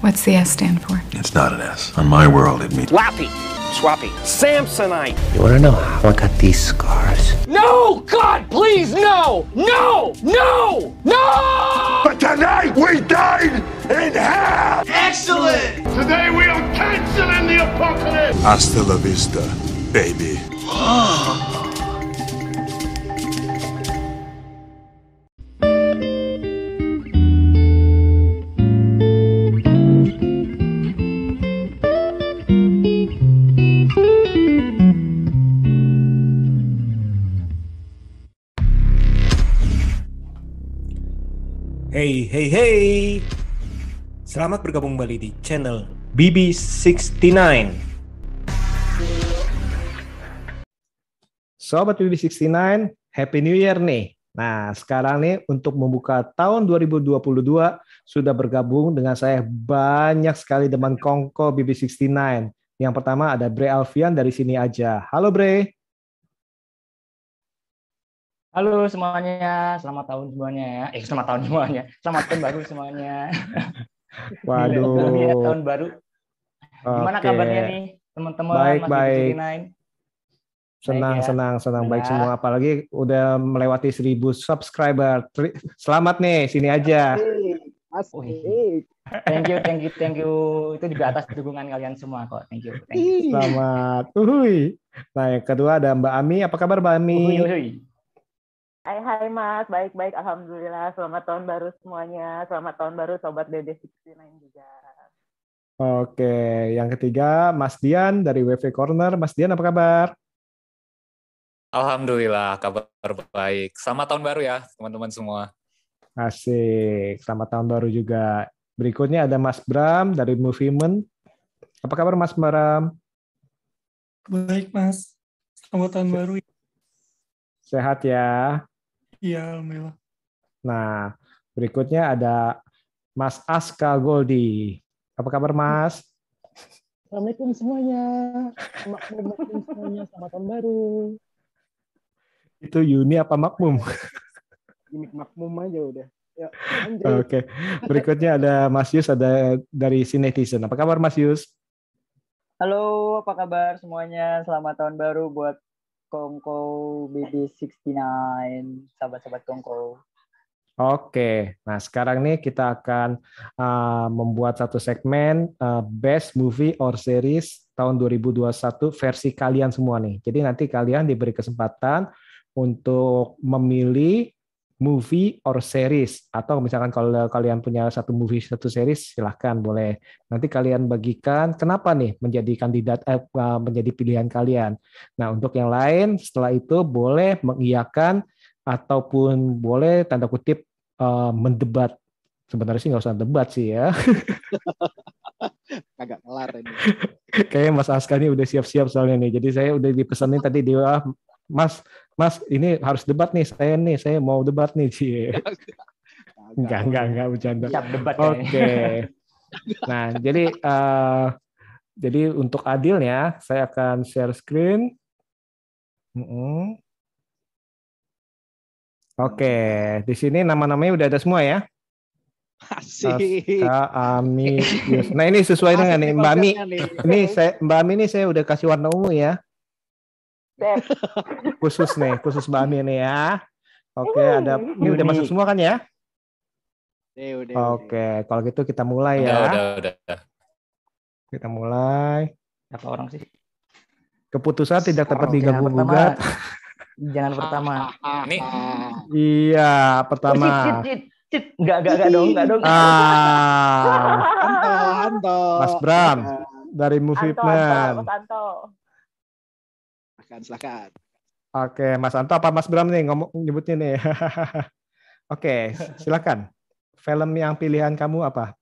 What's the S stand for? It's not an S. On my world, it means Lappy, Swappy, Samsonite. You wanna know how I got these scars? No! God, please, no! No! No! No! But tonight we dine in hell! Excellent! Today we are canceling the apocalypse! Hasta la vista, baby. Oh. Hey, hey. Selamat bergabung kembali di channel BB69. Sobat BB69, Happy New Year nih. Nah, sekarang nih untuk membuka tahun 2022 sudah bergabung dengan saya banyak sekali teman kongko BB69. Yang pertama ada Bre Alfian dari sini aja. Halo Bre. Halo semuanya, selamat tahun semuanya ya. Eh, selamat tahun semuanya. Selamat tahun baru semuanya. Waduh. Gila, tahun baru. Gimana Oke. kabarnya nih teman-teman? Baik, Mas baik. BB69? Senang, Baik ya. senang, senang baik Ya. semua. Apalagi udah melewati 1000 subscriber. Selamat nih, sini aja. Wih. Thank you, thank you, thank you. Itu juga atas dukungan kalian semua kok. Thank you. Thank you. Selamat. Uhuy. Nah, yang kedua ada Mbak Ami. Apa kabar Mbak Ami? Uhuy, uhuy. Hai hai Mas, baik-baik Alhamdulillah. Selamat tahun baru semuanya. Selamat tahun baru Sobat DD69 juga. Oke, yang ketiga Mas Dian dari WV Corner. Mas Dian apa kabar? Alhamdulillah, kabar baik. Selamat tahun baru ya, teman-teman semua. Asik. Selamat tahun baru juga. Berikutnya ada Mas Bram dari Movement. Apa kabar Mas Bram? Baik, Mas. Selamat tahun baru. Sehat ya? Iya, Alhamdulillah. Nah, berikutnya ada Mas Aska Goldi. Apa kabar Mas? Assalamualaikum semuanya. Makmum semuanya. Selamat tahun baru. Itu Yuni apa Makmum? Gimik makmum aja udah. Ya. Oke. Berikutnya ada Mas Yus ada dari Sinetizen. Apa kabar Mas Yus? Halo, apa kabar semuanya? Selamat tahun baru buat Kongko BB69, sahabat-sahabat Kongko. Oke. Nah, sekarang nih kita akan uh, membuat satu segmen uh, Best Movie or Series tahun 2021 versi kalian semua nih. Jadi nanti kalian diberi kesempatan untuk memilih movie or series atau misalkan kalau kalian punya satu movie satu series silahkan boleh. Nanti kalian bagikan kenapa nih menjadi kandidat eh, uh, menjadi pilihan kalian. Nah untuk yang lain setelah itu boleh mengiyakan ataupun boleh tanda kutip uh, mendebat. Sebenarnya sih nggak usah debat sih ya. Kagak kelar ini. kayaknya Mas Aska ini udah siap-siap soalnya nih. Jadi saya udah dipesanin tadi di ah, Mas Mas ini harus debat nih saya nih saya mau debat nih sih enggak enggak enggak bercanda Siap debat Oke. kayaknya. Nah, jadi eh, jadi untuk adilnya saya akan share screen. Mm-mm. Oke, di sini nama-namanya udah ada semua ya. Asik. Aska, Ami. Nah ini sesuai dengan nih Mbak Ami. Ini saya Mbak Ami ini saya udah kasih warna ungu ya. Khusus nih, khusus Mbak Ami nih ya. Oke, ada ini udah masuk semua kan ya? Oke, kalau gitu kita mulai Udah, ya. udah, udah. Kita mulai. Siapa orang sih? Keputusan tidak dapat diganggu gugat. Jangan pertama. Ini Iya, pertama. cit, cit, cit, cit. Enggak, enggak, enggak dong, enggak dong. Ah, Anto, Anto. Mas Bram dari Movie Anto, Anto, Plan. Mas Anto. Silakan, silakan. Oke, Mas Anto apa Mas Bram nih ngomong nyebutnya nih? Oke, silakan. Film yang pilihan kamu apa?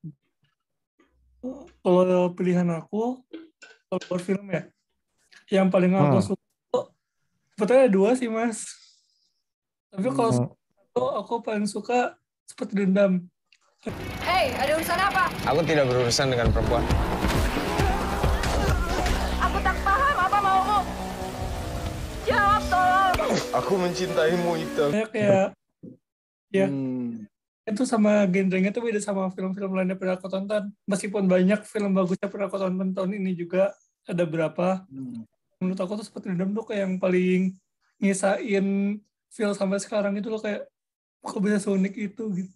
Kalau pilihan aku, kalau buat film ya, yang paling aku Hmm. suka, sebetulnya dua sih, Mas. Tapi kalau Hmm. satu, aku paling suka seperti dendam. Hei, ada urusan apa? Aku tidak berurusan dengan perempuan. Aku mencintaimu, Ita. Kayak kayak ya Hmm. itu sama genrenya tuh beda sama film-film lainnya pernah aku tonton. Meskipun banyak film bagusnya pernah aku tonton tahun ini juga ada berapa. Menurut aku tuh seperti dendam tuh kayak yang paling ngisain feel sampai sekarang itu loh kayak kok bisa seunik itu gitu.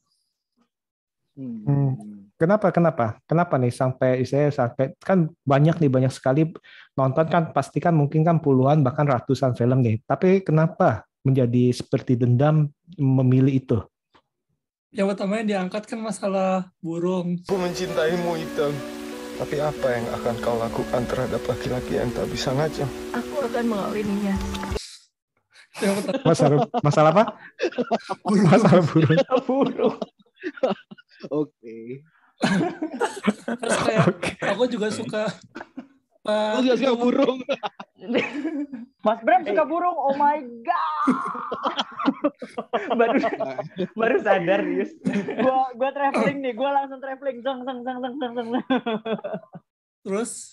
Hmm. Kenapa? Kenapa? Kenapa nih sampai saya sampai kan banyak nih banyak sekali nonton kan pasti kan mungkin kan puluhan bahkan ratusan film nih. Tapi kenapa menjadi seperti dendam memilih itu? Yang pertama yang diangkat kan masalah burung. Aku mencintaimu, Ethan. Tapi apa yang akan kau lakukan terhadap laki-laki yang tak bisa ngajak? Aku akan mengawininya. Masalah masalah apa? Masalah burung. burung. Oke. Terus kayak aku juga suka Aku juga suka burung. Mas Bram suka burung. Oh my god. baru baru sadar, Yus. gua gua traveling nih, gua langsung traveling. Zong zong zong zong zong zong. Terus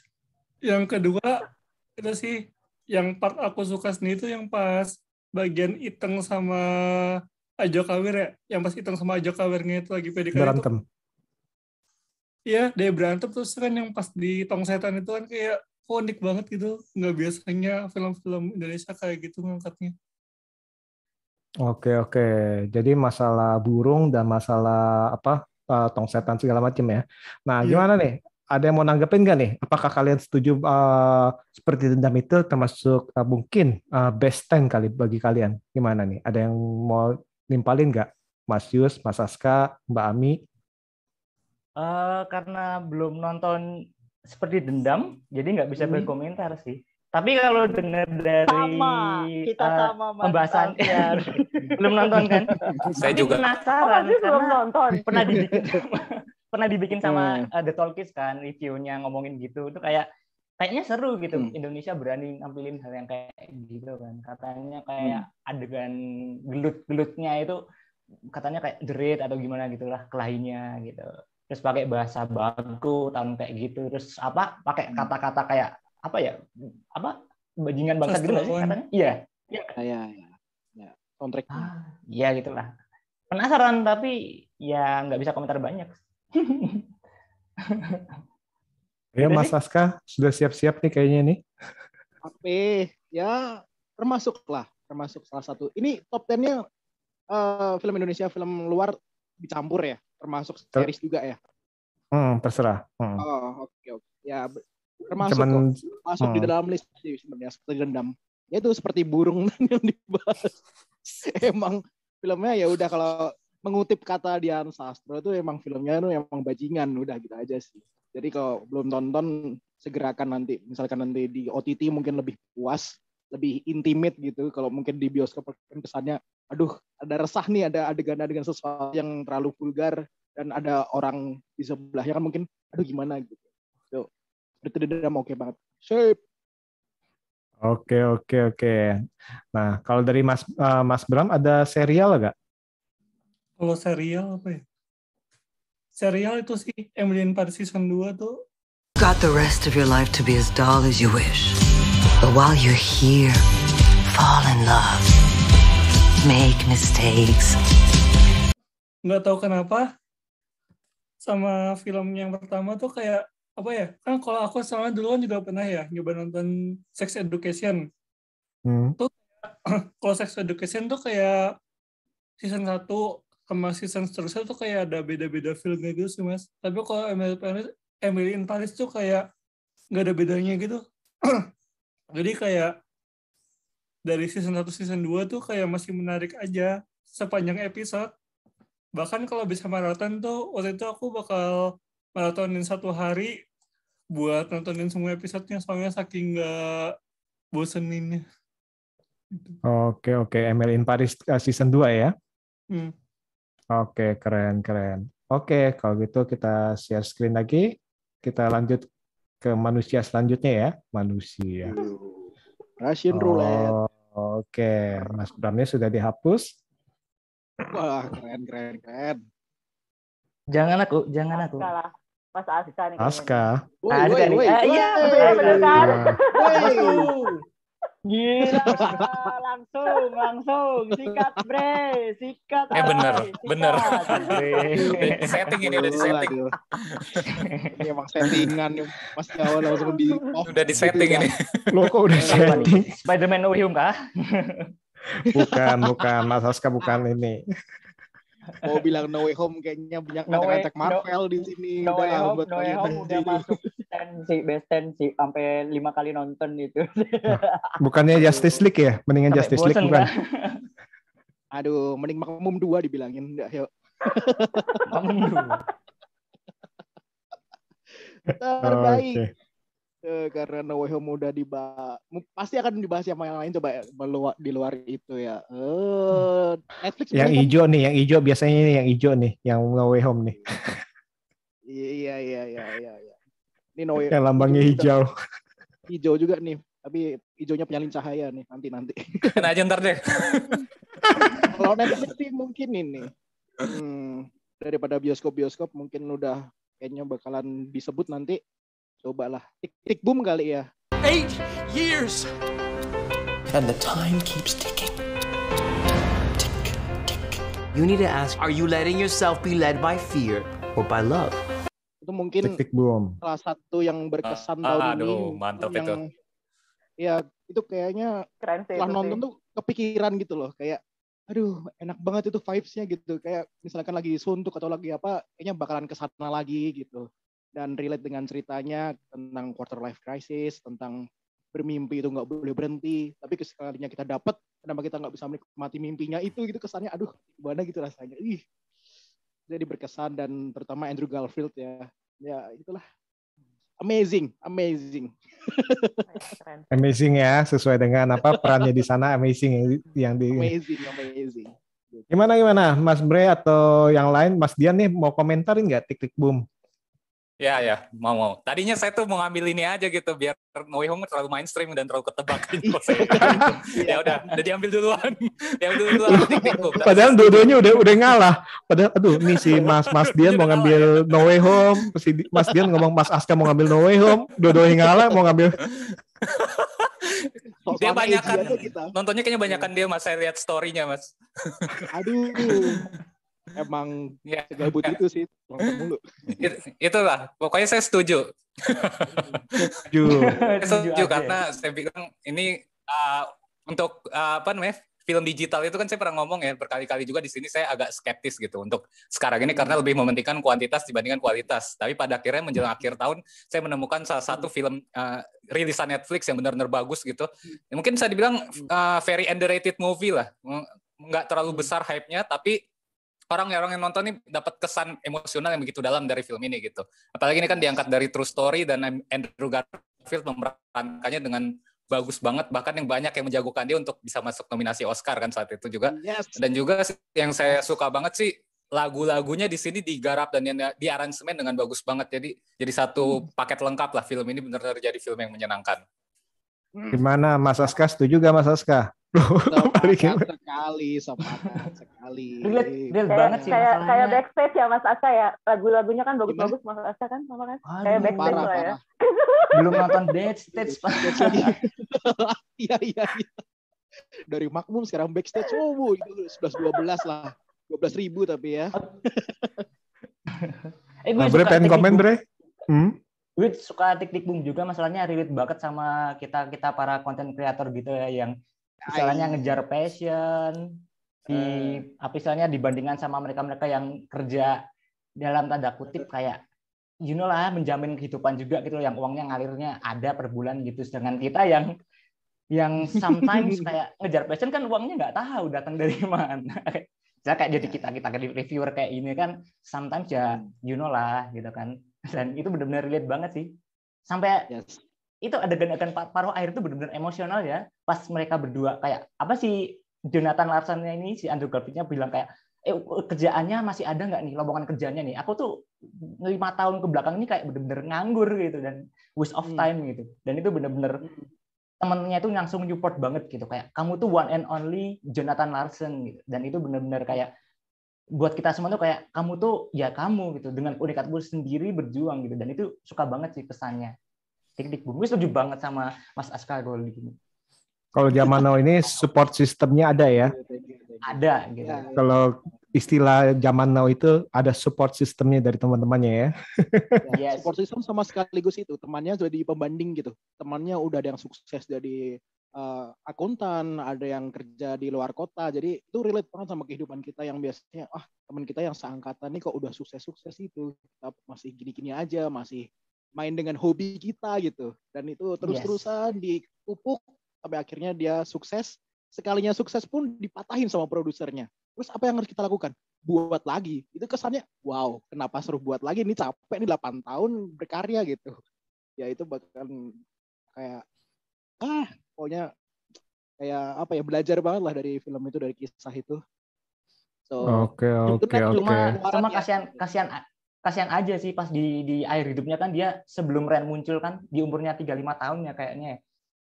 yang kedua itu sih yang part aku suka sendiri itu yang pas bagian Iteng sama Ajo Kawir ya, yang pas Iteng sama Ajo Kawirnya itu lagi PDKT itu. Iya, dia berantem terus kan yang pas di Tong Setan itu kan kayak kok unik banget gitu. Nggak biasanya film-film Indonesia kayak gitu ngangkatnya. Oke oke. Jadi masalah burung dan masalah apa uh, tong setan segala macam ya. Nah Iya. gimana nih? Ada yang mau nanggepin nggak nih? Apakah kalian setuju uh, seperti dendam itu termasuk uh, mungkin uh, best 10 kali bagi kalian? Gimana nih? Ada yang mau nimpalin nggak? Mas Yus, Mas Aska, Mbak Ami? Eh, karena belum nonton seperti dendam, jadi nggak bisa berkomentar sih. Tapi kalau dengar dari Sama, kita eh, sama, Mas pembahasan Alfian. belum nonton kan? Saya Tapi juga. penasaran Oh, belum karena nonton. pernah dibikin sama, pernah dibikin sama Hmm. eh, The Talkies kan reviewnya ngomongin gitu itu kayak kayaknya seru gitu Hmm. Indonesia berani nampilin hal yang kayak gitu kan katanya kayak adegan gelut-gelutnya itu katanya kayak jerit atau gimana gitulah kelahinya gitu terus pakai bahasa baku tahun kayak gitu terus apa pakai kata-kata kayak apa ya apa bajingan bangsa gitu sih katanya iya iya Ya, ya, ya. ya. Soundtrack. Ah, Iya gitulah. Penasaran tapi ya nggak bisa komentar banyak. Ya Mas. Aska sudah siap-siap nih kayaknya nih. Tapi ya termasuk lah, termasuk salah satu. Ini top 10-nya eh, film Indonesia, film luar dicampur ya, termasuk Ter- series juga ya. Hmm, terserah. Hmm. Oh, oke oke. Ya be- termasuk Cuman kok. masuk di hmm. dalam list sih sebenarnya seperti dendam. Ya itu seperti burung yang dibahas. emang filmnya ya udah kalau mengutip kata Dian Sastro itu emang filmnya itu emang bajingan udah gitu aja sih. Jadi kalau belum tonton segerakan nanti misalkan nanti di OTT mungkin lebih puas, lebih intimate gitu. Kalau mungkin di bioskop kan kesannya aduh ada resah nih ada adegan-adegan sesuatu yang terlalu vulgar dan ada orang di sebelahnya kan mungkin aduh gimana gitu. Tuh. Seperti dendam oke banget. Shape. Oke oke oke. Nah kalau dari Mas eh, Mas Bram ada serial nggak? Kalau serial apa ya? Serial itu sih Emily in Paris season 2 tuh Got the rest of your life to be as dull as you wish. But while you're here, fall in love. Make mistakes. nggak tahu kenapa sama film yang pertama tuh kayak apa ya kan kalau aku sama dulu kan juga pernah ya nyoba nonton Sex Education Hmm. kalau Sex Education tuh kayak season 1 sama season seterusnya tuh kayak ada beda-beda filmnya gitu sih mas tapi kalau Emily, Paris, Emily in Paris tuh kayak nggak ada bedanya gitu jadi kayak dari season 1 season 2 tuh kayak masih menarik aja sepanjang episode bahkan kalau bisa maraton tuh waktu itu aku bakal maratonin satu hari buat nontonin semua episodenya soalnya saking nggak boseninnya Oke oke. Emily in Paris eh, season 2 ya? Hmm. Oke keren keren. Oke kalau gitu kita share screen lagi. Kita lanjut ke manusia selanjutnya ya. Manusia. Russian roulette. Oh, Oke, Mas Bramnya sudah dihapus. Wah, keren keren keren. Jangan aku, jangan aku. Mas Aska nih. Aska. Woi, Aska woi, nih. woi, Ah, iya, woi. Gila, langsung, langsung, sikat bre, sikat. Eh bener, ay, sikat. bener. Udah setting ini, udah di setting. Ini emang settingan nih, Mas Jawa langsung di off. Udah di setting ini. Lo kok udah setting? Spider-Man No Home kah? Bukan, bukan. Mas Aska bukan ini. Mau bilang No Way Home kayaknya banyak No attack Marvel di sini. No Way Udah, Home, buat No Way Home udah masuk stand sih, best stand sih, sampai lima kali nonton itu. Bukannya Justice League ya? Mendingan Sampai Justice League bukan? kan? Aduh, mending makmum dua dibilangin. Udah, yuk. Terbaik. Oke. Eh, karena No Way Home udah dibahas, pasti akan dibahas yang lain coba ya, di luar itu ya. Eh, Netflix Yang kan- hijau nih, yang hijau biasanya ini yang hijau nih, yang No Way Home nih. Iya iya iya iya iya. Ini No Way Yang lambangnya hijau. Hijau juga nih, tapi hijaunya penyalin cahaya nih nanti nanti. Kena aja ntar deh. Kalau Netflix sih mungkin ini. Hmm, daripada bioskop-bioskop mungkin udah kayaknya bakalan disebut nanti. Cobalah. Tik-tik boom kali ya. Eight years! And the time keeps ticking. You need to ask Are you letting yourself be led by fear or by love? Itu mungkin Tik-tik boom. salah satu yang berkesan Ah, tahun aduh, ini. mantap yang, itu. Ya, itu kayaknya Keren sih setelah itu nonton sih. tuh kepikiran gitu loh. Kayak, aduh enak banget itu vibes-nya gitu. Kayak misalkan lagi suntuk atau lagi apa, kayaknya bakalan ke sana lagi gitu. Dan relate dengan ceritanya tentang quarter life crisis, tentang bermimpi itu nggak boleh berhenti. Tapi sekalinya kita dapat, kenapa kita nggak bisa menikmati mimpinya itu gitu kesannya, aduh gimana gitu rasanya. Ih, jadi berkesan dan terutama Andrew Garfield ya. Ya itulah amazing, amazing. Amazing ya, sesuai dengan apa perannya di sana amazing yang, di. Amazing, amazing. Gimana gimana, Mas Bre atau yang lain, Mas Dian nih mau komentarin nggak tik-tik boom? Ya ya, mau mau. Tadinya saya tuh mau ngambil ini aja gitu biar No Way Home terlalu mainstream dan terlalu ketebak gitu. Ya udah, udah diambil duluan. diambil duluan. Padahal dua-duanya udah udah ngalah. Padahal aduh nih si Mas Mas Dian mau ngambil No Way Home, si Mas Dian ngomong Mas Aska mau ngambil No Way Home, dua-duanya ngalah mau ngambil dia Soal banyak edgy aja kita. nontonnya kayaknya banyakan dia mas saya lihat story-nya mas Aduh. Emang ya segabut itu sih. Nonton mulu. It- itulah pokoknya saya setuju saya setuju aja. karena saya bilang ini uh, untuk uh, apa namanya film digital itu kan saya pernah ngomong ya berkali-kali juga di sini saya agak skeptis gitu untuk sekarang ini karena lebih mementingkan kuantitas dibandingkan kualitas tapi pada akhirnya menjelang akhir tahun saya menemukan salah satu film uh, rilisan Netflix yang benar-benar bagus gitu mungkin saya dibilang uh, very underrated movie lah nggak terlalu besar hype-nya tapi orang-orang yang nonton nih dapat kesan emosional yang begitu dalam dari film ini gitu. Apalagi ini kan diangkat dari true story dan Andrew Garfield memerankannya dengan bagus banget bahkan yang banyak yang menjagokan dia untuk bisa masuk nominasi Oscar kan saat itu juga. Yes. Dan juga yang saya suka banget sih lagu-lagunya di sini digarap dan di aransemen dengan bagus banget. Jadi jadi satu paket lengkap lah film ini benar-benar jadi film yang menyenangkan. Gimana Mas Aska setuju gak Mas Aska? Sepakat sekali, sepakat sekali. Relate, banget sih kayak, masalahnya. kayak backstage ya Mas Asa ya. Lagu-lagunya kan bagus-bagus Mas Asa kan sama kan? kayak backstage parah, lah ya. parah. Belum nonton backstage. Backstage lagi. Iya, iya, iya. Dari makmum sekarang backstage, oh bu, itu 11 12 lah. 12 ribu tapi ya. Eh, gue Nah, Bre suka pengen komen. Bre? Hmm? Gue suka tik-tik boom juga masalahnya relate banget sama kita kita para konten kreator gitu ya yang misalnya ngejar passion di Eh. apa istilahnya dibandingkan sama mereka-mereka yang kerja dalam tanda kutip kayak you know lah menjamin kehidupan juga gitu yang uangnya ngalirnya ada per bulan gitu. Sedangkan kita yang yang sometimes kayak ngejar passion kan uangnya nggak tahu datang dari mana. Saya kayak jadi kita kita jadi reviewer kayak ini kan sometimes ya you know lah gitu kan dan itu benar-benar relate banget sih. Sampai Yes. itu adegan-adegan pa- paruh air itu benar-benar emosional ya. Pas mereka berdua kayak apa sih Jonathan Larson ini si Andrew Garfieldnya bilang kayak eh kerjaannya masih ada nggak nih lowongan kerjanya nih? Aku tuh lima tahun ke belakang ini kayak benar-benar nganggur gitu dan waste of Hmm. time gitu. Dan itu benar-benar temennya itu langsung support banget gitu. Kayak kamu tuh one and only Jonathan Larson gitu. Dan itu benar-benar kayak buat kita semua tuh kayak kamu tuh ya kamu gitu dengan keunikanmu sendiri berjuang gitu dan itu suka banget sih pesannya tik tik bumi setuju banget sama Mas Aska Gold gini Kalau zaman now ini support sistemnya ada ya. Ada gitu. Kalau istilah zaman now itu ada support sistemnya dari teman-temannya ya. Ya, support system sama sekaligus itu temannya jadi pembanding gitu. Temannya udah ada yang sukses jadi uh, akuntan, ada yang kerja di luar kota. Jadi itu relate banget sama kehidupan kita yang biasanya ah teman kita yang seangkatan nih kok udah sukses-sukses itu. Kita masih gini-gini aja, masih main dengan hobi kita gitu. Dan itu terus-terusan dipupuk sampai akhirnya dia sukses. Sekalinya sukses pun dipatahin sama produsernya. Terus apa yang harus kita lakukan? Buat lagi. Itu kesannya, wow, kenapa suruh buat lagi? Ini capek nih 8 tahun berkarya gitu. Ya itu bahkan kayak, ah, pokoknya kayak apa ya, belajar banget lah dari film itu, dari kisah itu. So, Oke, oke, Cuma, oke. cuma kasihan, kasihan, kasihan aja sih pas di di akhir hidupnya kan dia sebelum Ren muncul kan di umurnya 35 tahun ya kayaknya.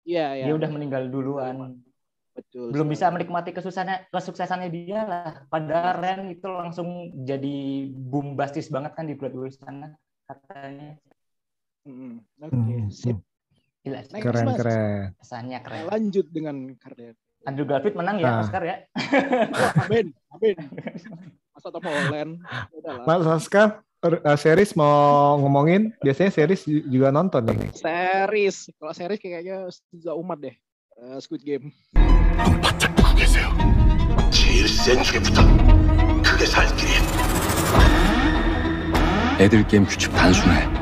Iya, iya. Dia udah meninggal duluan. Betul. belum bisa menikmati kesuksesannya kesuksesannya dia lah. Padahal Ren itu langsung jadi bombastis banget kan di Broadway sana katanya. Hmm, Oke, Hmm, sip. Gila, Next, Keren, Mas. keren. kesannya Nah, keren. lanjut dengan karya. Andrew Garfield menang ya Ah. Oscar ya. Wah, amin, amin. Masa Tom Holland. Udahlah. Mas Oscar, eh, series mau ngomongin, biasanya series ju- juga nonton nih. Series. Kalau series kayaknya Seza Umat deh. Eh, Squid Game. 제일 센 죄부터 크게 살 길이 애들 게임 규칙 단순해.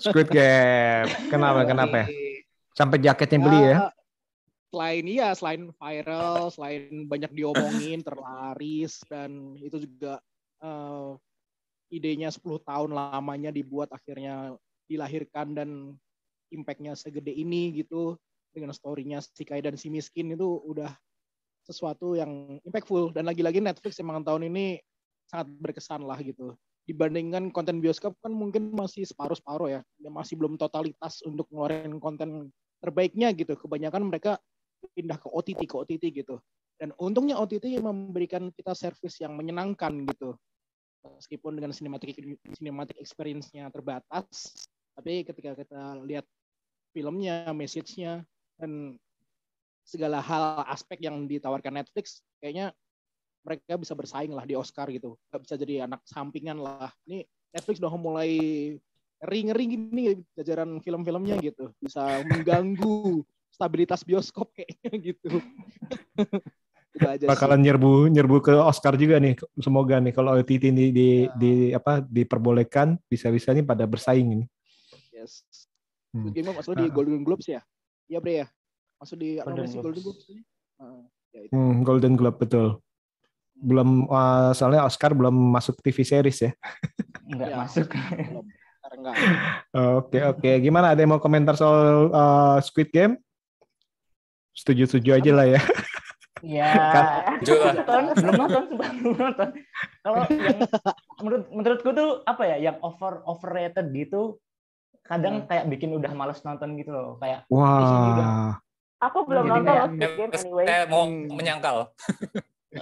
Squid Game. Kenapa, kenapa? Sampai jaketnya beli ya? Eh, Selain iya, selain viral, selain banyak diomongin, terlaris, dan itu juga eh, idenya 10 tahun lamanya dibuat akhirnya dilahirkan dan impactnya segede ini gitu dengan storynya si Kai dan si miskin itu udah sesuatu yang impactful dan lagi-lagi Netflix emang tahun ini sangat berkesan lah gitu dibandingkan konten bioskop kan mungkin masih separuh-separuh ya. Masih belum totalitas untuk ngeluarin konten terbaiknya gitu. Kebanyakan mereka pindah ke OTT ke OTT gitu. Dan untungnya OTT memberikan kita service yang menyenangkan gitu. Meskipun dengan cinematic cinematic experience-nya terbatas tapi ketika kita lihat filmnya message-nya dan segala hal aspek yang ditawarkan Netflix kayaknya mereka bisa bersaing lah di Oscar gitu nggak bisa jadi anak sampingan lah ini Netflix udah mulai ngeri-ngeri gini jajaran film-filmnya gitu bisa mengganggu stabilitas bioskop kayaknya gitu itu aja Bakalan sih. nyerbu nyerbu ke Oscar juga nih. Semoga nih kalau OTT ini di, di apa diperbolehkan bisa-bisa nih pada bersaing ini. yes Hmm. Game masuk di Ah. Golden Globes ya iya Bre ya masuk di Golden Globes. Golden Globes ini Ah, ya itu. Hmm, Golden Globe betul. Belum eh, soalnya Oscar belum masuk TV series ya. Enggak Ya. masuk. Enggak Oke oke. Gimana ada yang mau komentar soal eh, Squid Game? Setuju-setuju aja lah ya. Iya. Kan- Juga. nonton, belum nonton, belum nonton. Kalau yang menurut menurutku tuh apa ya, yang over overrated gitu, kadang kayak bikin udah males nonton gitu loh, kayak Wah. Aku belum Jadi nonton kayak- Squid Game anyway. Saya mau Hmm. menyangkal.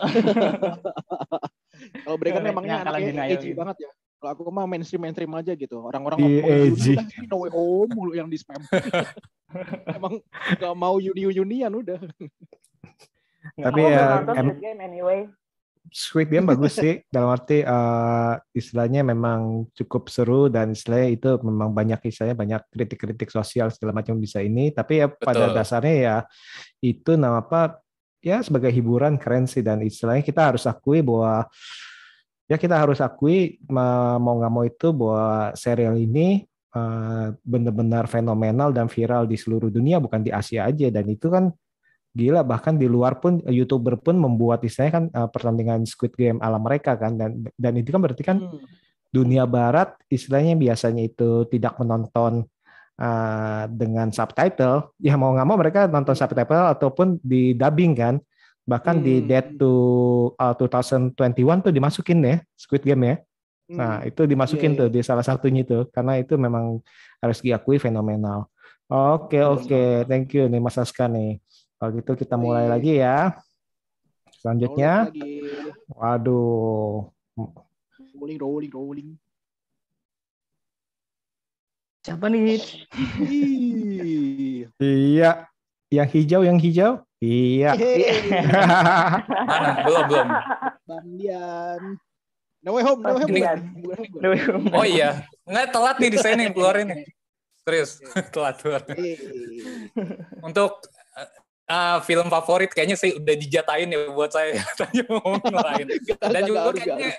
Kalau mereka kan Kayak emangnya penyangkalan anaknya edgy gitu. banget ya. Kalau aku mah mainstream mainstream aja gitu. Orang-orang Iya, ngomong edgy. no way home mulu yang di spam. Emang nggak mau uni unian udah. Tapi ya Squid Game anyway. Squid Game bagus sih dalam arti eh, istilahnya memang cukup seru dan istilahnya itu memang banyak istilahnya banyak kritik-kritik sosial segala macam bisa ini tapi ya pada dasarnya ya itu nama apa ya sebagai hiburan keren sih dan istilahnya kita harus akui bahwa ya kita harus akui ma- mau nggak mau itu bahwa serial ini benar-benar fenomenal dan viral di seluruh dunia bukan di Asia aja dan itu kan gila bahkan di luar pun youtuber pun membuat istilahnya kan eh, pertandingan Squid Game ala mereka kan dan dan itu kan berarti kan Hmm. dunia barat istilahnya biasanya itu tidak menonton eh, dengan subtitle ya mau nggak mau mereka nonton subtitle ataupun di dubbing kan. Bahkan di Hmm. Dead to uh, 2021 tuh dimasukin ya Squid Game ya. Nah Hmm. itu dimasukin Iya, tuh di salah satunya itu karena itu memang harus diakui fenomenal. Oke oke thank you nih Mas Aska nih. Kalau gitu kita mulai Baik. lagi ya. Selanjutnya. Lagi. Waduh. Rolling rolling rolling. Siapa nih? Ih, iya Yang hijau, yang hijau? Iya. Mana? Belum, belum. Bandian. No way home, no way home. Ini- Oh iya, nggak telat nih desainnya yang keluar ini. Serius, telat keluar. Untuk uh, film favorit kayaknya sih udah dijatain ya buat saya. Tanya mau ngomong lain. Dan juga kayaknya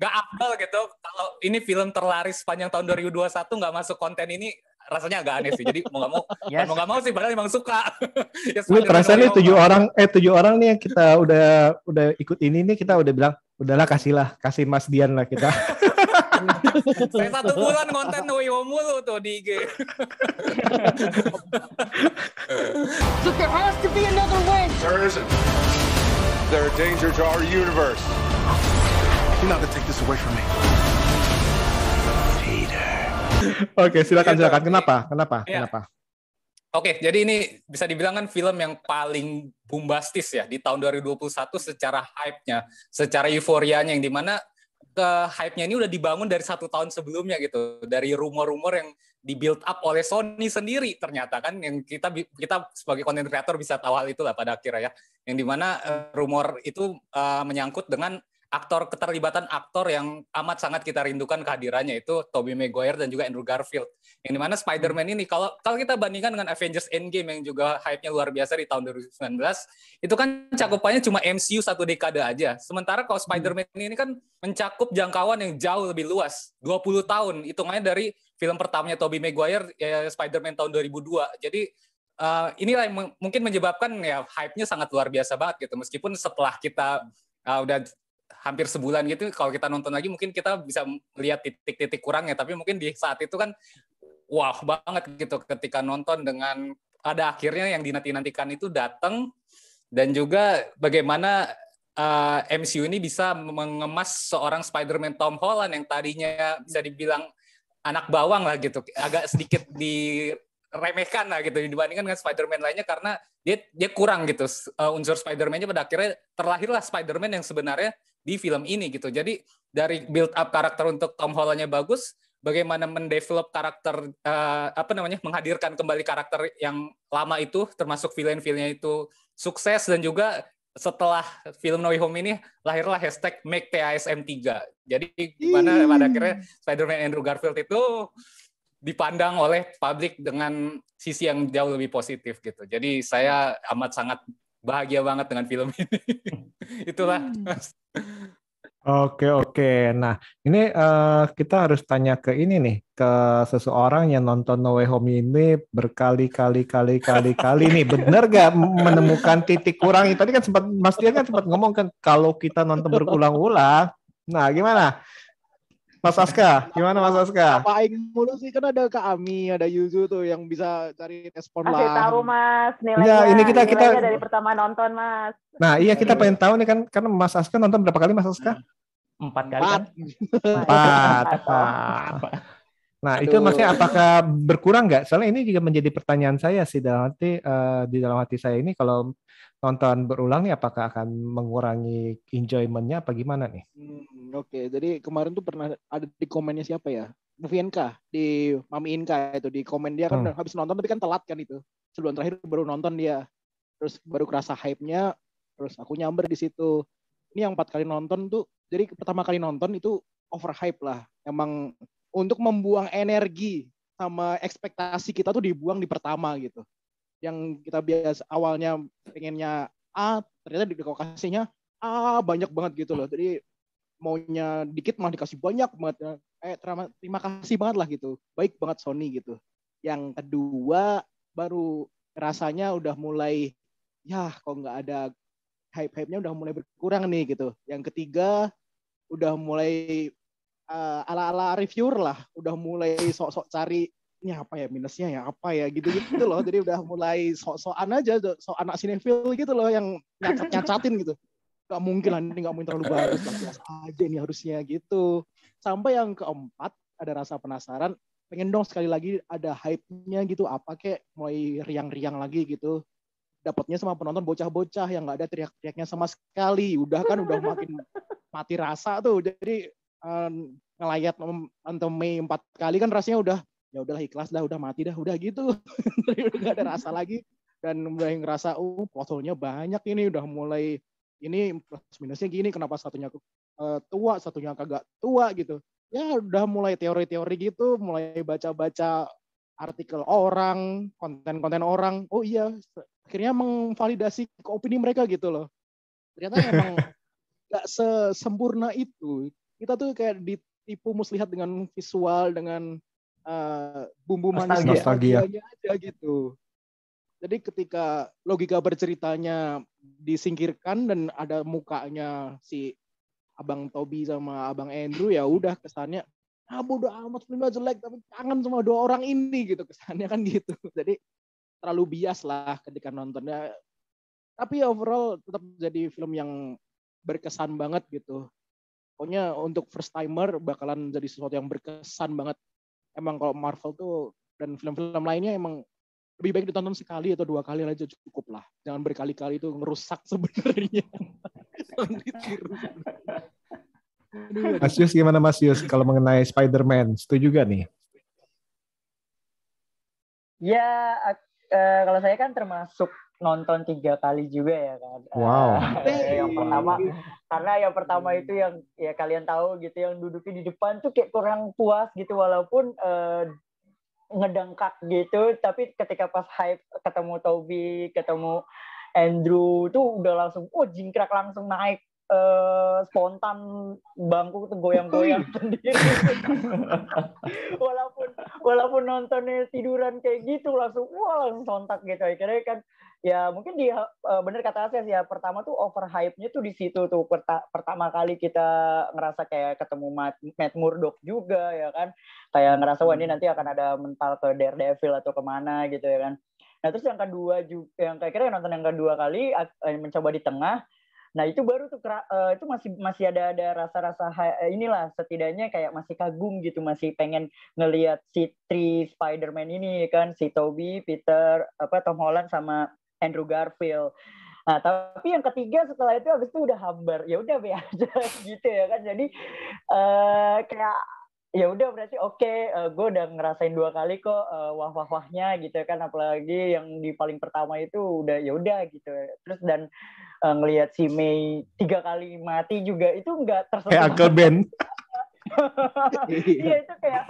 nggak afdal gitu kalau ini film terlaris sepanjang tahun 2021 nggak masuk konten ini rasanya agak aneh sih. Jadi mau nggak mau, Yes. mau nggak mau sih padahal emang suka. ya, Lu terasa nih tujuh orang, eh tujuh orang nih yang kita udah udah ikut ini nih kita udah bilang udahlah kasihlah kasih Mas Dian lah kita. Saya satu bulan konten Home mulu tuh di IG. Look, there has to be another way. There isn't. They're a danger to our universe. You're not gonna take this away from me. Oke, silakan silakan. Kenapa? Kenapa? Iya. Kenapa? Oke, jadi ini bisa dibilang kan film yang paling bombastis ya di tahun 2021 secara hype-nya, secara euforianya yang di mana ke hype-nya ini udah dibangun dari satu tahun sebelumnya gitu, dari rumor-rumor yang di build up oleh Sony sendiri ternyata kan yang kita kita sebagai content creator bisa tahu hal itulah pada akhirnya ya, yang di mana eh, rumor itu eh, menyangkut dengan aktor keterlibatan aktor yang amat sangat kita rindukan kehadirannya itu Tobey Maguire dan juga Andrew Garfield. Yang di mana Spider-Man ini kalau kalau kita bandingkan dengan Avengers Endgame yang juga hype-nya luar biasa di tahun 2019 itu kan cakupannya cuma MCU satu dekade aja. Sementara kalau Spider-Man ini kan mencakup jangkauan yang jauh lebih luas 20 tahun. Hitungannya dari film pertamanya Tobey Maguire ya, Spider-Man tahun 2002 jadi eh, inilah yang mungkin menyebabkan ya hype-nya sangat luar biasa banget gitu. Meskipun setelah kita eh, udah hampir sebulan gitu kalau kita nonton lagi mungkin kita bisa melihat titik-titik kurangnya. Tapi mungkin di saat itu kan wah banget gitu ketika nonton dengan pada akhirnya yang dinanti-nantikan itu datang dan juga bagaimana uh, MCU ini bisa mengemas seorang Spider-Man Tom Holland yang tadinya bisa dibilang anak bawang lah gitu. Agak sedikit diremehkan lah gitu dibandingkan dengan Spider-Man lainnya karena dia dia kurang gitu uh, unsur Spider-Man-nya pada akhirnya terlahirlah Spider-Man yang sebenarnya di film ini gitu. Jadi dari build up karakter untuk Tom Holland-nya bagus, bagaimana mendevelop karakter uh, apa namanya menghadirkan kembali karakter yang lama itu termasuk villain-villainnya itu sukses dan juga setelah film No Way Home ini lahirlah hashtag Make PASM 3. Jadi gimana pada akhirnya Spider-Man Andrew Garfield itu dipandang oleh publik dengan sisi yang jauh lebih positif gitu. Jadi saya amat sangat bahagia banget dengan film ini. Itulah. Oke oke. Nah ini eh, kita harus tanya ke ini nih ke seseorang yang nonton No Way Home ini berkali-kali kali-kali kali nih bener gak menemukan titik kurang? Tadi kan sempat Mas Dian kan sempat ngomong kan kalau kita nonton berulang-ulang. Nah gimana? Mas Aska, gimana Mas Aska? Apa aing mulu sih kan ada Kak Ami, ada Yuzu tuh yang bisa cari respon Kasih lah. tahu mas nilainya. Enggak, ini kita- kita- dari pertama nonton mas. Nah iya kita pengen tahu nih kan karena Mas Aska nonton berapa kali Mas Aska? Empat kali kan? Empat. Empat. Nah itu maksudnya apakah berkurang nggak? Soalnya ini juga menjadi pertanyaan saya sih dalam hati eh, di dalam hati saya ini kalau nonton berulang nih apakah akan mengurangi enjoyment-nya apa gimana nih? Hmm, Oke, jadi kemarin tuh pernah ada di komennya siapa ya? Novienka di Mami Inka itu di komen dia kan Hmm. habis nonton tapi kan telat kan itu. Sebulan terakhir baru nonton dia. Terus baru kerasa hype-nya, terus aku nyamber di situ. Ini yang empat kali nonton tuh, jadi pertama kali nonton itu overhype lah. Emang untuk membuang energi sama ekspektasi kita tuh dibuang di pertama gitu. Yang kita biasa awalnya pengennya A, ternyata di kasihnya A banyak banget gitu loh. Jadi maunya dikit malah dikasih banyak banget. Eh terima, terima kasih banget lah gitu. Baik banget Sony gitu. Yang kedua baru rasanya udah mulai ya kok nggak ada hype-hype-nya udah mulai berkurang nih gitu. Yang ketiga udah mulai eh, ala-ala reviewer lah, udah mulai sok-sok cari ini apa ya minusnya ya apa ya gitu gitu loh. Jadi udah mulai sok-sokan aja, sok anak sinetron gitu loh yang nyacat-nyacatin gitu. Nggak mungkin lah ini nggak mungkin terlalu bagus biasa aja ini harusnya gitu. Sampai yang keempat ada rasa penasaran pengen dong sekali lagi ada hype-nya gitu apa kek mulai riang-riang lagi gitu. Dapatnya sama penonton bocah-bocah yang nggak ada teriak-teriaknya sama sekali. Udah kan udah makin mati rasa tuh. Jadi um, ngelayat nonton Mei empat kali kan rasanya udah ya udahlah ikhlas dah udah mati dah udah gitu. Udah ada rasa lagi. Dan mulai ngerasa oh plotholnya banyak ini udah mulai ini plus minusnya gini kenapa satunya uh, tua satunya kagak tua gitu. Ya udah mulai teori-teori gitu mulai baca-baca artikel orang konten-konten orang. Oh iya akhirnya memvalidasi ke opini mereka gitu loh. Ternyata emang nggak sesempurna itu kita tuh kayak ditipu muslihat dengan visual dengan uh, bumbu manis nostalgia aja gitu jadi ketika logika berceritanya disingkirkan dan ada mukanya si Abang Tobi sama Abang Andrew ya udah kesannya ah bodo amat filmnya jelek tapi kangen sama dua orang ini gitu kesannya kan gitu. Jadi terlalu bias lah ketika nontonnya. Tapi overall tetap jadi film yang berkesan banget gitu. Pokoknya untuk first timer bakalan jadi sesuatu yang berkesan banget. Emang kalau Marvel tuh dan film-film lainnya emang lebih baik ditonton sekali atau dua kali aja cukup lah. Jangan berkali-kali itu ngerusak sebenarnya. Mas Yus gimana Mas Yus kalau mengenai Spider-Man? Setuju gak nih? Ya, uh, kalau saya kan termasuk nonton tiga kali juga ya kan. Wow. Uh, yang pertama karena yang pertama itu yang ya kalian tahu gitu yang duduknya di depan tuh kayak kurang puas gitu walaupun uh, ngedengkak gitu tapi ketika pas hype ketemu Toby ketemu Andrew tuh udah langsung oh jingkrak langsung naik uh, spontan bangku goyang-goyang sendiri. Walaupun walaupun nontonnya tiduran kayak gitu langsung wah langsung sontak gitu. Akhirnya kan ya mungkin di uh, bener kata Ases ya pertama tuh over hype-nya tuh di situ tuh. Perta pertama kali kita ngerasa kayak ketemu Matt, Matt Murdock juga ya kan. Kayak ngerasa wah ini nanti akan ada mental ke Daredevil atau ke mana gitu ya kan. Nah terus yang kedua juga yang kayak kira nonton yang kedua kali mencoba di tengah Nah itu baru tuh uh, itu masih masih ada ada rasa-rasa inilah setidaknya kayak masih kagum gitu masih pengen ngelihat si tri Spider-Man ini kan si Toby, Peter, apa Tom Holland sama Andrew Garfield. Nah, tapi yang ketiga setelah itu habis itu udah hambar. Ya udah be gitu ya kan. Jadi uh, kayak ya udah berarti oke okay, uh, gue udah ngerasain dua kali kok uh, wah wah wahnya gitu ya kan apalagi yang di paling pertama itu udah ya udah gitu terus dan uh, ngelihat si Mei tiga kali mati juga itu enggak tersentuh kayak Uncle Ben iya itu kayak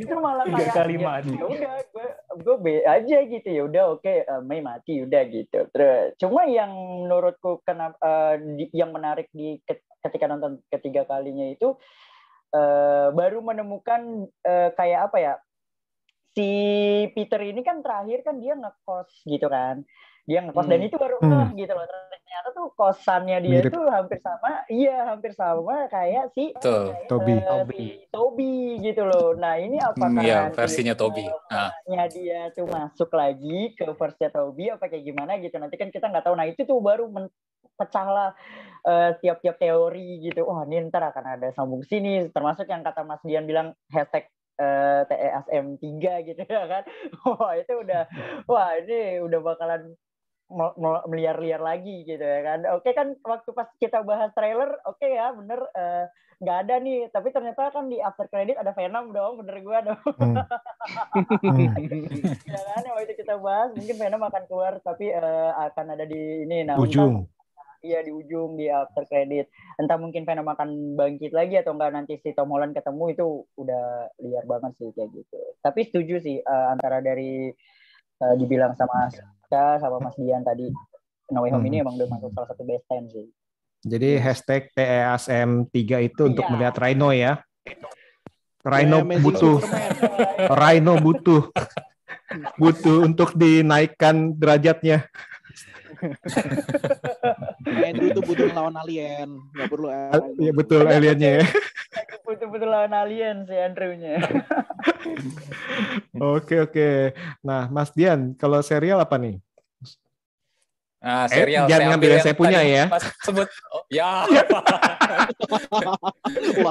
itu malah kayak kali ya, mati. Ya udah gue gue be aja gitu ya udah oke okay, uh, Mei mati udah gitu. Terus cuma yang menurutku kenapa uh, di, yang menarik di ketika nonton ketiga kalinya itu uh, baru menemukan uh, kayak apa ya si Peter ini kan terakhir kan dia ngekos gitu kan dia ngekos hmm. dan itu baru hmm. gitu loh ternyata tuh kosannya dia Mirip. tuh hampir sama iya hampir sama kayak si tuh. Toby uh, si Toby gitu loh nah ini apakah hmm, iya, versinya Toby nah. dia tuh masuk lagi ke versinya Toby apa kayak gimana gitu nanti kan kita nggak tahu nah itu tuh baru pecahlah uh, tiap-tiap teori gitu wah ini ntar akan ada sambung sini termasuk yang kata Mas Dian bilang hashtag uh, TESM 3 gitu ya kan wah itu udah wah ini udah bakalan meliar-liar lagi gitu ya kan. Oke kan waktu pas kita bahas trailer, oke okay ya bener eh, nggak uh, ada nih. Tapi ternyata kan di after credit ada Venom dong, bener gue dong. Hmm. ya kan waktu itu kita bahas mungkin Venom akan keluar tapi uh, akan ada di ini. Nah, ujung. Iya di ujung di after credit. Entah mungkin Venom akan bangkit lagi atau enggak nanti si Tom Holland ketemu itu udah liar banget sih kayak gitu. Tapi setuju sih uh, antara dari uh, dibilang sama kita sama Mas Dian tadi No Way Home hmm. ini emang udah masuk salah satu best ten sih. Jadi hashtag TESM 3 itu untuk iya. melihat Rhino ya. Rhino yeah, butuh Rhino butuh butuh untuk dinaikkan derajatnya. Andrew itu butuh lawan alien, nggak perlu. Iya betul aliennya ya. Butuh-butuh lawan alien si Andrewnya. oke oke. Nah Mas Dian, kalau serial apa nih? Nah, serial eh, jangan ngambil yang saya punya ya. Mas sebut. Oh, ya.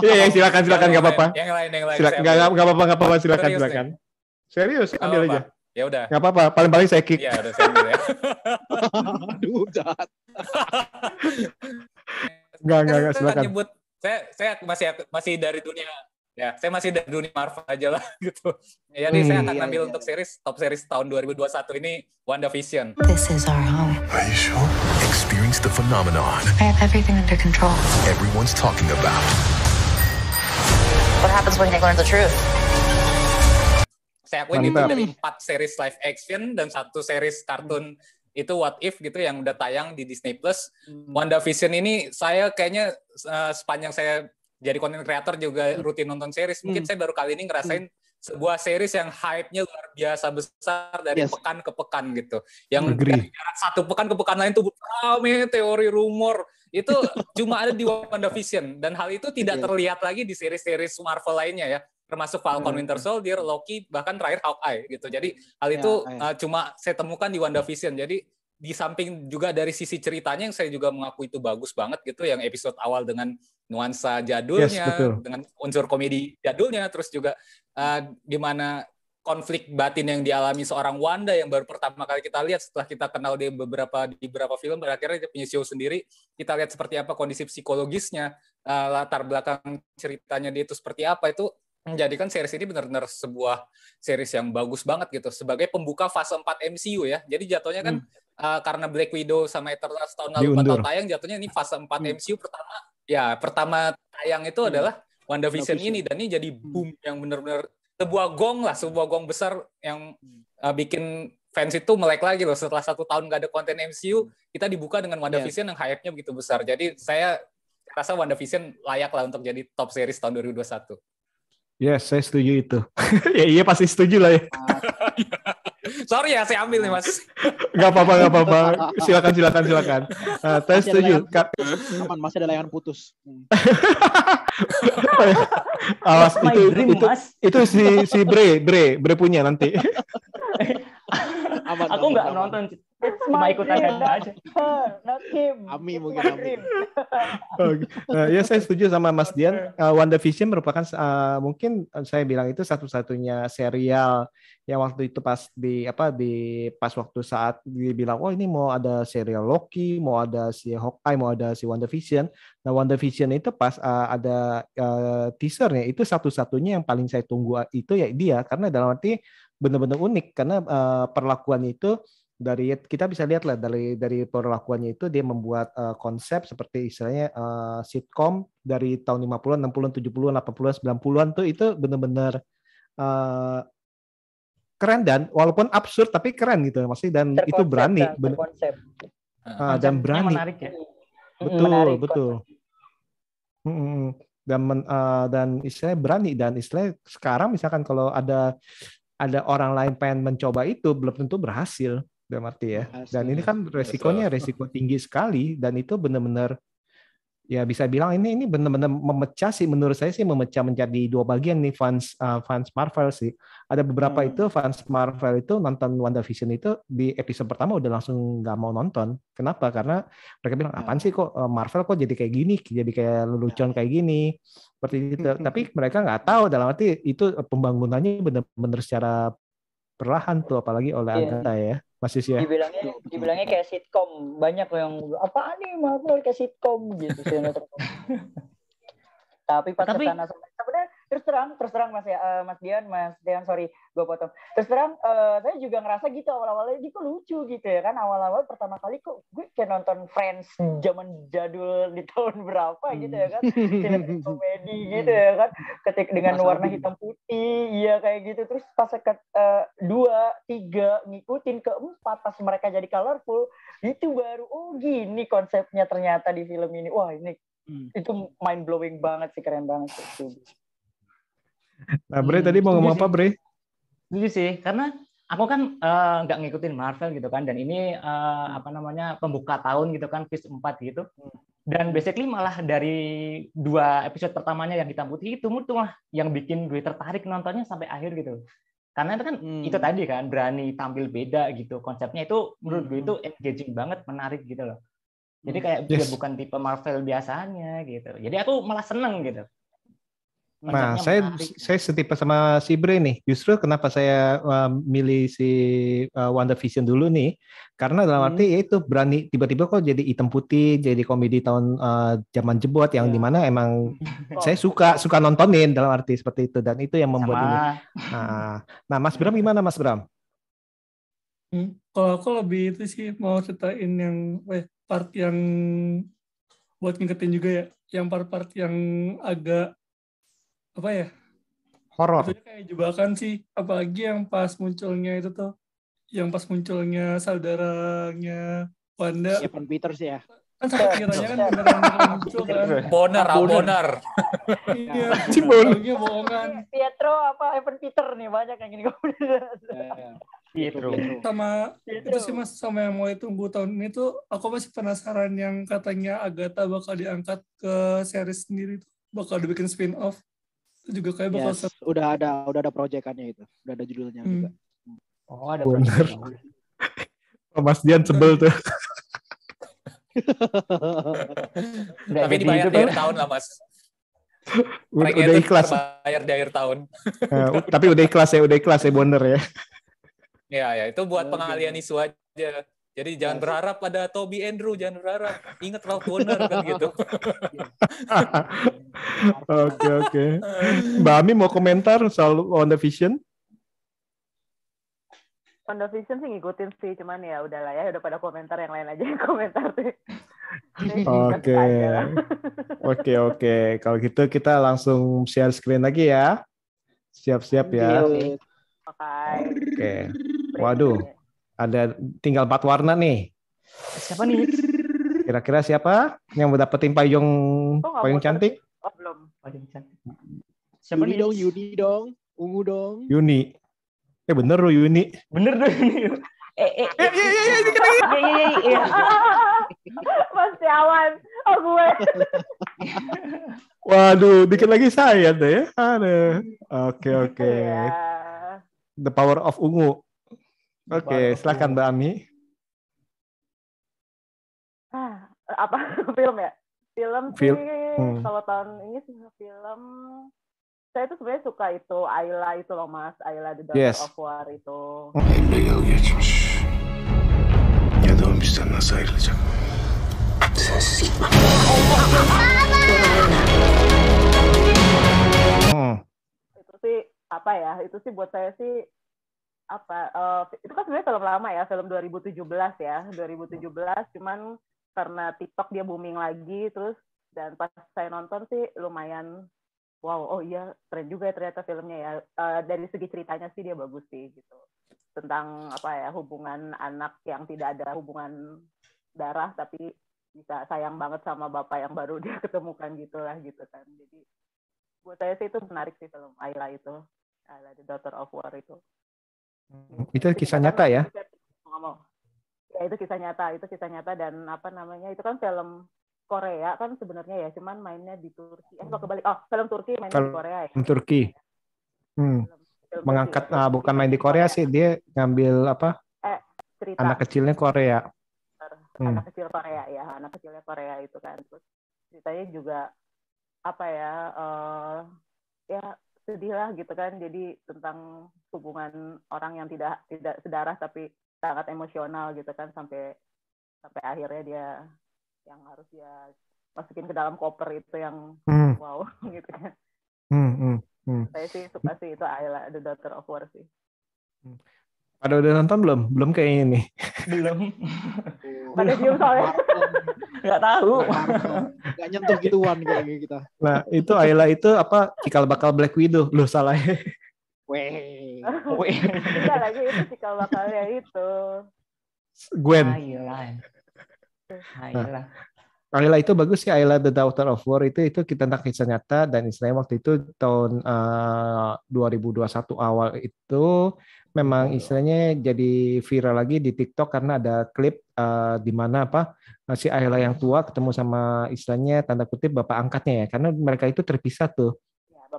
Iya, ya, silakan silakan nggak apa-apa. Yang lain yang lain. Silakan nggak nggak apa-apa nggak apa-apa silakan Serius silakan. Nih. Serius, ambil aja. Ya udah. Nggak apa-apa, paling paling saya kick. Iya, udah saya ambil ya. Aduh, jahat. Enggak, enggak, enggak, silakan. Nyebut saya saya masih masih dari dunia ya saya masih dari dunia Marvel aja lah gitu. Jadi saya akan Hmm, iya, ambil iya, untuk series top series tahun 2021 ini WandaVision. This is our home. Are you sure? Experience the phenomenon I have everything under control. everyone's talking about. What happens when they learn the truth? Saya akuin itu Mantap. dari empat series live action dan satu series kartun itu What If gitu yang udah tayang di Disney Plus. WandaVision ini saya kayaknya eh, sepanjang saya jadi content creator juga rutin nonton series. Mungkin saya baru kali ini ngerasain sebuah series yang hype-nya luar biasa besar dari Yes. pekan ke pekan gitu. Yang dari satu pekan ke pekan lain tuh rame teori rumor itu cuma ada di WandaVision dan hal itu tidak Yes. terlihat lagi di series-series Marvel lainnya ya termasuk Falcon Hmm. Winter Soldier, Loki, bahkan terakhir Hawkeye gitu. Jadi hal Ya, itu ya. uh, cuma saya temukan di WandaVision. Jadi di samping juga dari sisi ceritanya yang saya juga mengaku itu bagus banget gitu yang episode awal dengan nuansa jadulnya Yes, betul. dengan unsur komedi jadulnya terus juga uh, di mana konflik batin yang dialami seorang Wanda yang baru pertama kali kita lihat setelah kita kenal dia beberapa di beberapa film akhirnya dia punya show sendiri kita lihat seperti apa kondisi psikologisnya uh, latar belakang ceritanya dia itu seperti apa itu menjadikan series ini benar-benar sebuah series yang bagus banget gitu sebagai pembuka fase 4 MCU ya. Jadi jatuhnya kan uh, karena Black Widow sama Eternals tahun lalu batal tayang jatuhnya ini fase 4 MCU pertama ya pertama tayang itu adalah WandaVision ini. Dan ini jadi boom yang benar-benar sebuah gong lah, sebuah gong besar yang uh, bikin fans itu melek lagi loh. Setelah satu tahun nggak ada konten MCU kita dibuka dengan WandaVision yang hype-nya begitu besar. Jadi saya rasa WandaVision layak lah untuk jadi top series tahun 2021. Yes, saya setuju itu. ya iya pasti setuju lah ya. Sorry ya, saya ambil nih mas. Gak apa-apa, gak apa-apa. Silakan, silakan, silakan. Uh, saya setuju. layangan Ka- putus. Aman, masih ada layangan putus. Hmm. Awas itu dream, itu Mas. itu si si Bre Bre Bre punya nanti. Aman, Aku nggak nonton, It's cuma ikutan dream, not aja. not him. Ami It's mungkin Ami. dream. Uh, ya saya setuju sama Mas Dian. Uh, WandaVision merupakan uh, mungkin uh, saya bilang itu satu-satunya serial yang waktu itu pas di apa di pas waktu saat dibilang oh ini mau ada serial Loki, mau ada si Hawkeye, mau ada si WandaVision. Nah WandaVision itu pas uh, ada uh, teasernya itu satu-satunya yang paling saya tunggu itu ya dia karena dalam arti benar-benar unik karena uh, perlakuannya itu dari kita bisa lihat lah dari dari perlakuannya itu dia membuat uh, konsep seperti istilahnya uh, sitcom dari tahun 50-an, 60-an, 70-an, 80-an, 90-an tuh itu benar-benar uh, keren dan walaupun absurd tapi keren gitu maksudnya dan itu Terkonsep berani kan, bener- terkonsep. Ah, dan berani menarik ya. betul menarik betul Mm-mm. dan men- uh, dan istilahnya berani dan istilahnya sekarang misalkan kalau ada ada orang lain pengen mencoba itu belum tentu berhasil dalam arti ya. Dan ini kan resikonya resiko tinggi sekali dan itu benar-benar ya bisa bilang ini ini benar-benar memecah sih menurut saya sih memecah menjadi dua bagian nih fans uh, fans Marvel sih. Ada beberapa Hmm. itu fans Marvel itu nonton WandaVision itu di episode pertama udah langsung nggak mau nonton. Kenapa? Karena mereka bilang apaan sih kok uh, Marvel kok jadi kayak gini? Jadi kayak lelucon kayak gini. Seperti itu. Tapi mereka nggak tahu dalam arti itu pembangunannya benar-benar secara perlahan tuh apalagi oleh Iya. Agatha ya masih sih ya? Dibilangnya dibilangnya kayak sitcom banyak yang apaan nih Marvel? Kayak sitcom gitu sinetron. Tapi pas Tapi- ke sana sebenarnya terus terang terus terang mas ya eh, mas Dian mas Dian sorry gue potong terus terang eh, saya juga ngerasa gitu awal-awalnya ini kok lucu gitu ya kan awal-awal pertama kali kok gue kayak nonton Friends zaman jadul di tahun berapa gitu ya kan sinetron komedi gitu ya kan ketik dengan Mas warna Aldi. hitam putih iya kayak gitu terus pas ke eh, dua tiga ngikutin keempat pas mereka jadi colorful itu baru oh gini konsepnya ternyata di film ini wah ini Hmm. itu mind blowing banget sih keren banget sih. Nah Bre tadi mau ngomong apa Bre Setuju sih, karena aku kan eh, nggak ngikutin Marvel gitu kan, dan ini eh, apa namanya pembuka tahun gitu kan, Phase 4 gitu. Dan basically malah dari dua episode pertamanya yang hitam putih itu itu lah yang bikin gue tertarik nontonnya sampai akhir gitu. Karena itu kan itu tadi kan berani tampil beda gitu konsepnya itu menurut gue itu engaging banget, menarik gitu loh. Jadi kayak dia Yes. bukan tipe Marvel biasanya gitu. Jadi aku malah seneng gitu. Nah, saya menarik. saya setipe sama si Bre nih. Justru kenapa saya uh, milih si uh, WandaVision dulu nih? Karena dalam arti ya itu berani tiba-tiba kok jadi hitam putih, jadi komedi tahun uh, zaman jebot yang di mana emang saya suka suka nontonin dalam arti seperti itu dan itu yang membuat ini. Sama. Nah, nah Mas Bram gimana Mas Bram? Hmm, Kalau aku lebih itu sih mau ceritain yang eh, part yang buat ngingetin juga ya, yang part-part yang agak apa ya? Horor. Itu kayak jebakan sih, apalagi yang pas munculnya itu tuh, yang pas munculnya saudaranya Wanda. Evan Peters ya. Kan saya kiranya kan beneran beneran muncul kan. Boner, ah, boner. Iya, Cibon. taunya bohongan. Pietro apa Evan Peter nih banyak yang ini Pietro. sama itu sih mas sama yang mulai tunggu tahun ini tuh aku masih penasaran yang katanya Agatha bakal diangkat ke series sendiri tuh bakal dibikin spin off juga kayak bakal Yes, udah ada udah ada proyekannya itu. Udah ada judulnya Hmm. juga. Oh, ada Bener. Oh, Mas Dian sebel tuh. Nggak Tapi dibayar di akhir tuh. tahun lah, Mas. Udah, udah ikhlas. terbayar di akhir tahun. Eh, tapi udah ikhlas ya, udah ikhlas ya Bonner ya. Ya, ya, itu buat pengalian isu aja. Jadi jangan berharap pada Toby Andrew, jangan berharap. Ingat Ralph Bonner kan gitu. Oke oke. Mbak Ami mau komentar soal WandaVision? WandaVision sih ngikutin sih, cuman ya udahlah ya, udah pada komentar yang lain aja yang komentar tuh. Oke. Oke oke. Kalau gitu kita langsung share screen lagi ya. Siap-siap ya. Oke. Oke. Waduh. Ada tinggal empat warna nih. Siapa nih? Kira-kira siapa yang mau dapetin payung Oh, payung cantik? Oh, belum. Paling cantik. Siapa Yuni nih? dong, Yuni dong, ungu dong. Yuni. Eh bener loh Yuni. Bener dong ini. Eh, eh, eh, iya, iya, iya, iya, iya. Mas Tiawan, oh gue. Waduh, dikit lagi saya deh. Aduh. Oke oke. Iya. The power of ungu. Oke, silakan Mbak Ami. Ah, apa film ya? Film sih, Film, hmm. kalau tahun ini sih film saya itu sebenarnya suka itu Ayla itu loh mas Ayla the Daughter Yes. of War itu 50 yıl geçmiş. Ya da o bizden nasıl ayrılacak? Sensiz gitmem. Hmm. itu sih apa ya itu sih buat saya sih apa eh, itu kan sebenarnya film lama ya film 2017 ya 2017 cuman karena TikTok dia booming lagi terus dan pas saya nonton sih lumayan wow oh iya keren juga ya ternyata filmnya ya. Eh, dari segi ceritanya sih dia bagus sih gitu. Tentang apa ya hubungan anak yang tidak ada hubungan darah tapi bisa sayang banget sama bapak yang baru dia ketemukan gitulah gitu kan. Jadi buat saya sih itu menarik sih film Ayla itu. Ayla the Daughter of War itu Itu kisah nyata ya? ya itu kisah nyata itu kisah nyata dan apa namanya itu kan film Korea kan sebenarnya ya cuman mainnya di Turki eh kok kebalik oh film Turki mainnya di Film Korea ya Turki. Hmm. Mengangkat ah, bukan main di Korea sih, dia ngambil apa? eh cerita Anak kecilnya Korea. Hmm. anak kecil Korea ya anak kecilnya Korea itu kan terus ceritanya juga apa ya eh ya sedih lah gitu kan jadi tentang hubungan orang yang tidak tidak sedarah tapi sangat emosional gitu kan sampai sampai akhirnya dia yang harus dia masukin ke dalam koper itu yang Hmm. wow gitu kan Hmm, hmm, hmm. saya sih suka sih itu Ayla the Daughter of War sih Pada udah nonton belum? Belum kayaknya nih. Belum. pada diem soalnya Nggak tahu. Gak nyentuh gituan kayak kita. Nah, itu Ayla itu apa? Cikal bakal Black Widow. Loh, salah. Weh. Enggak lagi itu cikal bakalnya itu Gwen. Ayla. Ayla. Ayla itu bagus sih Ayla the Daughter of War itu itu kita tentang kisah nyata dan istilahnya waktu itu tahun eh, 2021 awal itu memang istilahnya jadi viral lagi di TikTok karena ada klip eh, di mana apa si Ayla yang tua ketemu sama istilahnya tanda kutip bapak angkatnya ya karena mereka itu terpisah tuh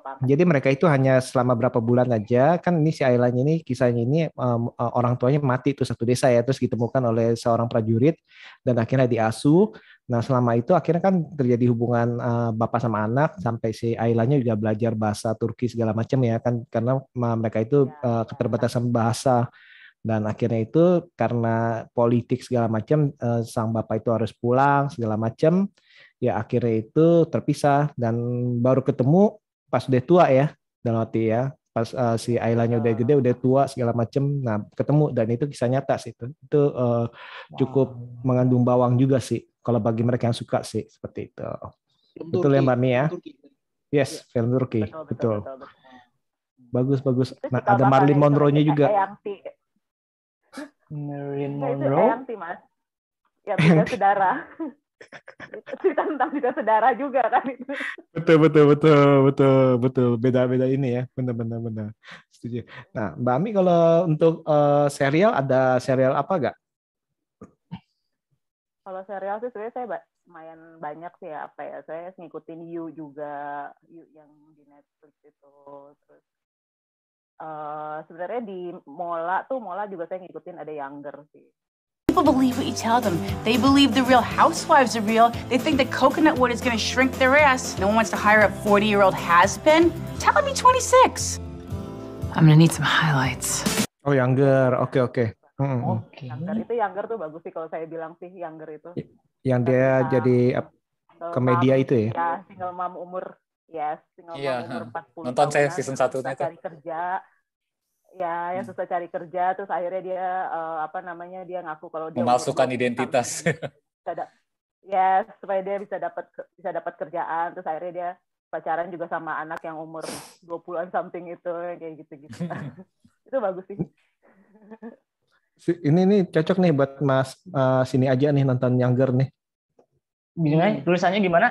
banget. Jadi mereka itu hanya selama berapa bulan aja kan ini si Ailanya ini kisahnya ini um, orang tuanya mati itu satu desa ya terus ditemukan oleh seorang prajurit dan akhirnya diasuh. Nah selama itu akhirnya kan terjadi hubungan uh, bapak sama anak sampai si Ailanya juga belajar bahasa Turki segala macam ya kan karena mereka itu uh, keterbatasan bahasa dan akhirnya itu karena politik segala macam uh, sang bapak itu harus pulang segala macam ya akhirnya itu terpisah dan baru ketemu pas udah tua ya dalam arti ya pas uh, si Ailanya udah gede udah tua segala macem nah ketemu dan itu kisah nyata sih itu itu uh, cukup mengandung bawang juga sih kalau bagi mereka yang suka sih seperti itu Film betul Turki, ya Mbak Mia Turki. yes film Turki Betul, betul, betul, betul, betul. bagus bagus Itu nah ada Marilyn itu Monroe-nya juga. Marilyn Nah, itu Monroe. Eyang Ti, Mas. Ya, tiga saudara. Cerita tentang tiga saudara juga kan itu. betul betul betul betul betul beda beda ini ya benar benar benar setuju nah Mbak Ami kalau untuk eh, serial ada serial apa gak Kalau serial sih sebenarnya saya lumayan banyak sih ya apa ya. Saya ngikutin You juga, You yang di Netflix itu. Terus eh, sebenarnya di Mola tuh Mola juga saya ngikutin ada Younger sih. People believe what you tell them. They believe the real housewives are real. They think that coconut wood is going to shrink their ass. No one wants to hire a 40 year old has been. Tell he's 26. I'm gonna need some highlights. oh Younger oke oke Hmm. Younger itu Younger tuh bagus sih kalau saya bilang sih Younger itu. yang dia jadi ke media mom, itu ya Ya, single mom umur yes, single Iya, mom umur ha. 40 Nonton saya season susah satunya tuh. cari kerja. Ya, yang Hmm. susah cari kerja terus akhirnya dia eh, apa namanya dia ngaku kalau dia Memalsukan 20 identitas. bisa da- yes, supaya dia bisa dapat bisa dapat kerjaan terus akhirnya dia pacaran juga sama anak yang umur 20-an something itu kayak gitu-gitu. itu bagus sih. Si- ini nih cocok nih buat Mas eh, sini aja nih nonton Younger nih Gimana? Tulisannya gimana?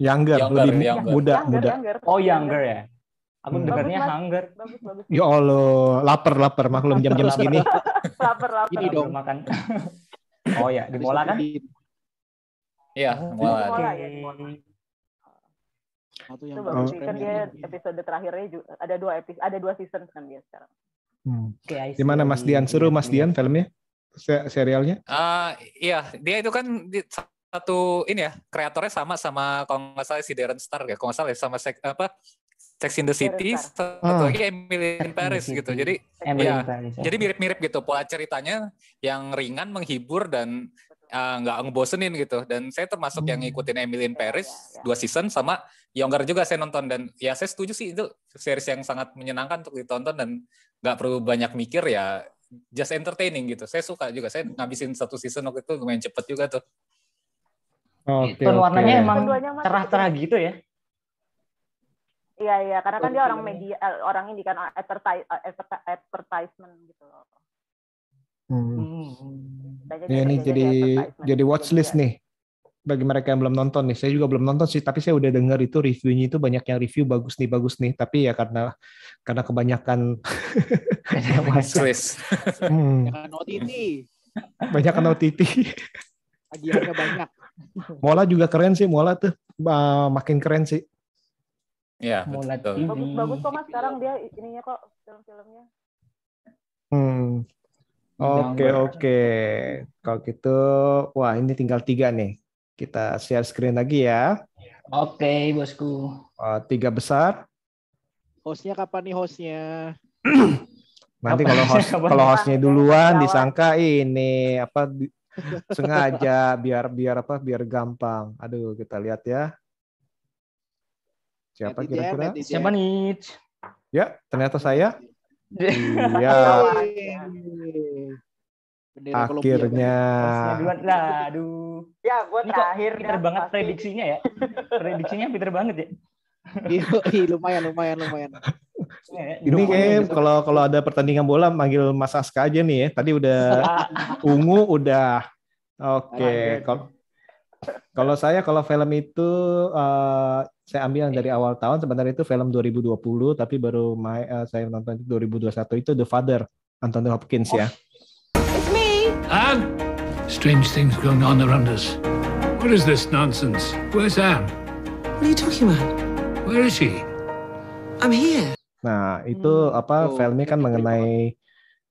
Younger, Younger, lebih Younger. muda Younger, muda Younger. Oh, Younger ya. Aku Hmm. dengarnya. Hunger. Bagus, bagus. ya Allah lapar lapar maklum jam-jam segini lapar, lapar. Ini dong. makan. Oh ya, di Mola kan? Iya, Oh, Mola. Mola oke. ya, di Mola. Satu Itu yang bagus kan dia episode terakhirnya juga ada dua episode ada dua season kan dia sekarang. Hmm. See. gimana Mas Dian seru Mas Dian filmnya Se- serialnya Ah, iya, dia itu kan di- satu ini ya, kreatornya sama sama kalau nggak salah si Darren Star ya, kalau nggak salah ya, sama Sex, apa Sex in the City, satu Ah. lagi Emily in Paris City. gitu. Jadi Emily ya, Paris, ya. jadi mirip-mirip gitu pola ceritanya yang ringan, menghibur dan ah, nggak ngebosenin gitu. Dan saya termasuk yang ngikutin Emily in Paris dua season sama Younger juga saya nonton dan ya saya setuju sih itu series yang sangat menyenangkan untuk ditonton dan nggak perlu banyak mikir ya just entertaining gitu. Saya suka juga. Saya ngabisin satu season waktu itu lumayan cepet juga tuh. oke Tone warnanya oke. emang cerah-cerah gitu ya. Iya iya karena kan dia Bagus, orang iya. media eh, orang ini kan advertise, advertisement gitu loh. Hmm. Banyak Ya, ini jadi jadi gitu watchlist nih bagi mereka yang belum nonton nih. Saya juga belum nonton sih, tapi saya udah dengar itu reviewnya itu banyak yang review bagus nih, bagus nih. Tapi ya karena karena kebanyakan Watchlist. hmm, Jangan OTT. banyak kan OTT. Tagihannya banyak. Mola juga keren sih, Mola tuh uh, makin keren sih. Iya, Mola betul. TV. Bagus bagus kok mas sekarang dia ininya kok film-filmnya. Hmm. Oke Younger. oke. Kalau gitu, wah ini tinggal tiga nih. Kita share screen lagi ya. Oke, bosku. Uh, tiga besar. Hostnya kapan nih hostnya? Nanti kalau host kalau hostnya duluan disangka ini apa di- sengaja biar biar apa biar gampang. Aduh kita lihat ya. Siapa kira-kira? Siapa nih? Ya ternyata saya. Iya. Yeay. Bendera Kolombia, Akhirnya. Aduh. Ya gue terakhir pinter dah, banget pasti. prediksinya ya. Prediksinya pinter banget ya. Lumayan, lumayan, lumayan. Ini kayak kalau kalau ada pertandingan bola manggil Mas Aska aja nih ya. Tadi udah ungu udah. Oke, kalau kalau saya kalau film itu eh, saya ambil yang dari awal tahun sebenarnya itu film 2020 tapi baru mai- eh, saya nonton itu 2021 itu The Father Anthony Hopkins ya. It's me. Anne! Strange things going on around us. What is this nonsense? Where's Anne? What are you talking about? Where is she? I'm here. Nah, itu apa Oh, filmnya kan mengenai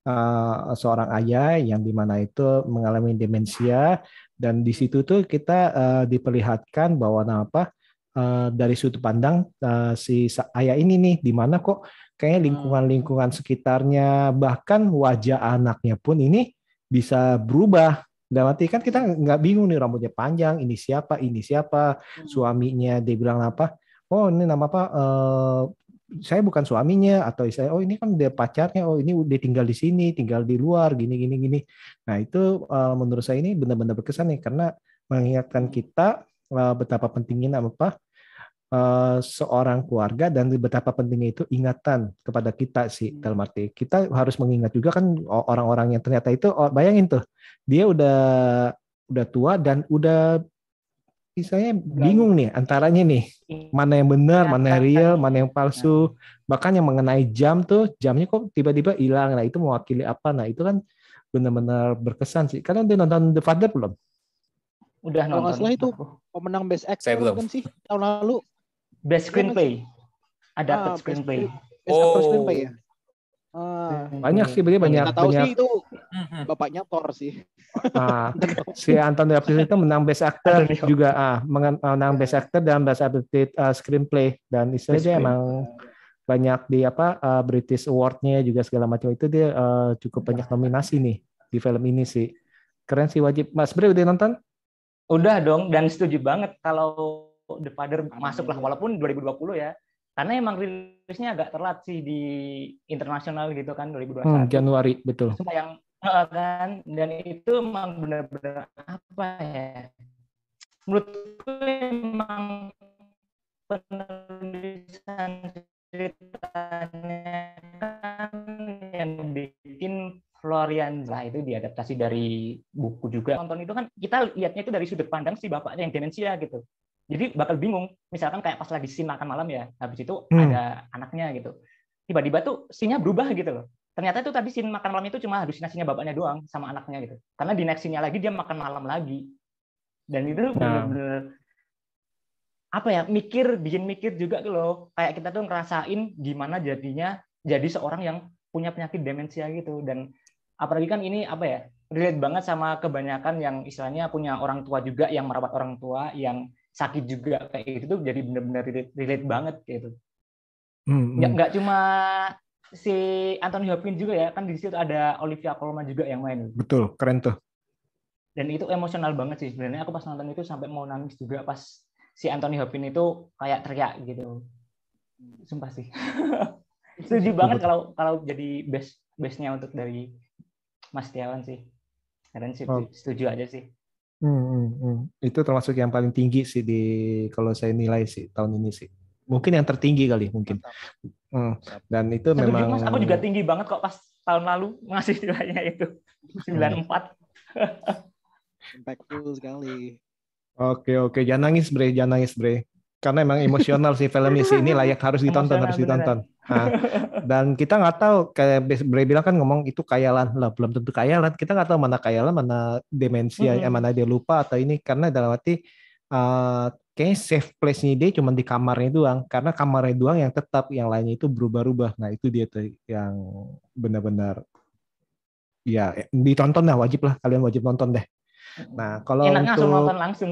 uh, seorang ayah yang di mana itu mengalami demensia dan di situ tuh kita uh, diperlihatkan bahwa nah, apa uh, dari sudut pandang uh, si ayah ini nih di mana kok kayaknya lingkungan-lingkungan sekitarnya bahkan wajah anaknya pun ini bisa berubah. Dalam arti kan kita nggak bingung nih rambutnya panjang, ini siapa, ini siapa, suaminya dia bilang apa? Oh ini nama apa? eh, saya bukan suaminya atau saya oh ini kan dia pacarnya oh ini udah tinggal di sini tinggal di luar gini gini gini nah itu eh, menurut saya ini benar-benar berkesan nih karena mengingatkan kita eh, betapa pentingnya apa eh, seorang keluarga dan betapa pentingnya itu ingatan kepada kita sih dalam arti kita harus mengingat juga kan orang-orang yang ternyata itu oh, bayangin tuh dia udah udah tua dan udah misalnya bingung nih antaranya nih mana yang benar, mana yang real, mana yang palsu. Bahkan yang mengenai jam tuh, jamnya kok tiba-tiba hilang. Nah, itu mewakili apa? Nah, itu kan benar-benar berkesan sih. Kalian udah nonton The Father belum? Udah Kalau nggak nonton. salah itu pemenang Best Actor Saya belum. kan sih tahun lalu. Best screenplay. Adapted Ah, best screenplay. Best Actor Oh. Screenplay ya. Ah, Banyak sih, dia banyak kita tahu banyak. sih itu bapaknya Thor sih. Ah, si Anthony Hopkins itu menang Best Actor juga ah mengen- menang Best Actor dan Best Adapted uh, Screenplay dan istilahnya Best dia Screen. emang banyak di apa uh, British Award-nya juga segala macam itu dia uh, cukup banyak nominasi nih di film ini sih keren sih wajib Mas Bre udah nonton Udah dong dan setuju banget kalau The Father masuk lah walaupun 2020 ya. Karena emang rilisnya agak telat sih di internasional gitu kan 2021. hmm, Januari betul Cuma yang eh, kan dan itu emang benar-benar apa ya? Menurutku emang penulisan ceritanya kan yang bikin Florian lah itu diadaptasi dari buku juga. Nonton itu kan kita lihatnya itu dari sudut pandang si bapaknya yang demensia gitu. Jadi bakal bingung, misalkan kayak pas lagi scene makan malam ya, habis itu Hmm. ada anaknya gitu. Tiba-tiba tuh scene-nya berubah gitu loh. Ternyata itu tadi scene makan malam itu cuma halusinasinya bapaknya doang sama anaknya gitu. Karena di next scene-nya lagi dia makan malam lagi. Dan itu Nah. bener-bener apa ya mikir bikin mikir juga gitu loh kayak kita tuh ngerasain gimana jadinya jadi seorang yang punya penyakit demensia gitu dan apalagi kan ini apa ya relate banget sama kebanyakan yang istilahnya punya orang tua juga yang merawat orang tua yang sakit juga kayak gitu tuh jadi bener-bener relate, relate banget gitu. Hmm, nggak hmm. nggak cuma si Anthony Hopkins juga ya kan di situ ada Olivia Colman juga yang main. Betul keren tuh. Dan itu emosional banget sih sebenarnya. Aku pas nonton itu sampai mau nangis juga pas si Anthony Hopkins itu kayak teriak gitu. Sumpah sih. Setuju banget kalau kalau jadi best bestnya untuk dari Mas Tiawan sih keren sih Oh. setuju aja sih Hmm, hmm, hmm. Itu termasuk yang paling tinggi sih di kalau saya nilai sih tahun ini sih. Mungkin yang tertinggi kali mungkin. Hmm. Dan itu setuju memang Mas aku juga tinggi banget kok pas tahun lalu ngasih nilainya itu 94 Impactful sekali. Oke oke jangan nangis bre jangan nangis bre karena emang emosional sih film ini sih ini layak harus ditonton Emosional harus ditonton. Nah, dan kita nggak tahu kayak Bre bilang kan ngomong itu kayalan lah belum tentu kayalan kita nggak tahu mana kayalan mana demensia Mhm. eh, mana dia lupa atau ini. Karena dalam arti eh kayaknya safe place-nya dia cuma di kamarnya doang. Karena kamarnya doang yang tetap yang lainnya itu berubah-ubah. Nah itu dia tuh yang benar-benar ya ditonton lah wajib lah. Kalian wajib nonton deh. Nah kalau enaknya langsung untuk nonton langsung.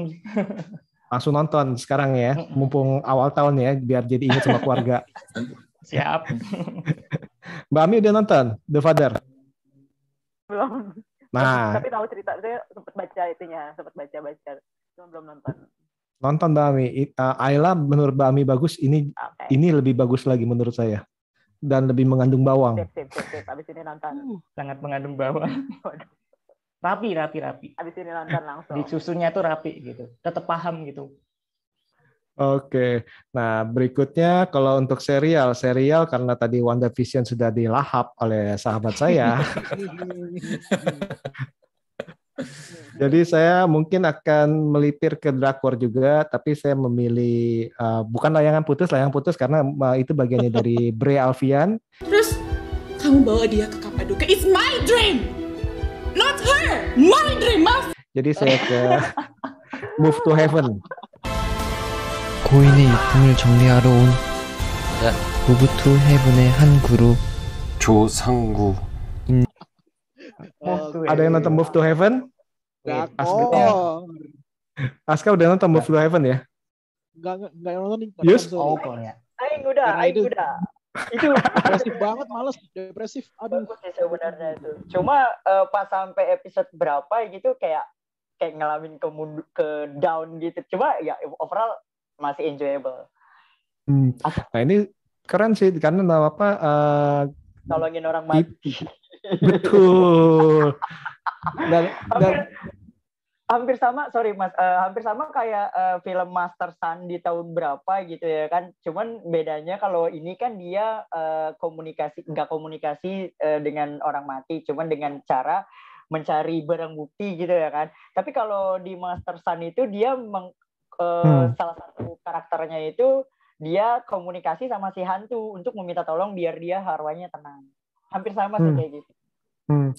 Langsung nonton sekarang ya, mumpung awal tahun ya, biar jadi ingat sama keluarga. siap. Mbak Ami udah nonton? The Father? belum. Nah. tapi tahu cerita saya sempat baca itunya sempat baca baca cuma belum nonton. Nonton Mbak Ami. I- uh, Ayla menurut Mbak Ami bagus, ini ini lebih bagus lagi menurut saya. Dan lebih mengandung bawang. sip sip sip sip. Abis ini nonton. Sangat mengandung bawang. Rapi rapi rapi. Abis ini nonton langsung. Di susunya tuh rapi gitu. Tetap paham gitu Oke, nah berikutnya kalau untuk serial, serial karena tadi WandaVision sudah dilahap oleh sahabat saya, jadi saya mungkin akan melipir ke drakor juga, tapi saya memilih uh, bukan layangan putus, layangan putus karena uh, itu bagiannya dari Bre Alfian. Terus kamu bawa dia ke Kapadokia. It's my dream, not her. My dream, maaf. Jadi saya ke Move to Heaven. 고인의 유품을 정리하러 온 야, Move to Heaven의 한 그룹 조상구 Ada yang nonton Move to Heaven? Aska, Oh, Aska udah nonton Move to Heaven ya? enggak enggak nonton nih. Yes. Sorry. Oh, ya. Aing udah, Karena aing itu- udah. Itu Depresif banget, males, depresif. Aduh. bagus sih sebenarnya itu. Cuma eh, pas sampai episode berapa gitu kayak kayak ngalamin ke mundu- ke down gitu. Cuma ya overall masih enjoyable. Hmm. Nah ini keren sih karena apa? eh, Tolongin orang mati. betul. Dan, dan hampir sama sorry mas eh, hampir sama kayak eh, film Master Sun di tahun berapa gitu ya kan cuman bedanya kalau ini kan dia eh, komunikasi nggak komunikasi eh, dengan orang mati cuman dengan cara mencari barang bukti gitu ya kan tapi kalau di Master Sun itu dia meng- eh, Hmm. salah satu karakternya itu dia komunikasi sama si hantu untuk meminta tolong biar dia arwahnya tenang hampir sama sih Hmm. kayak gitu Hmm.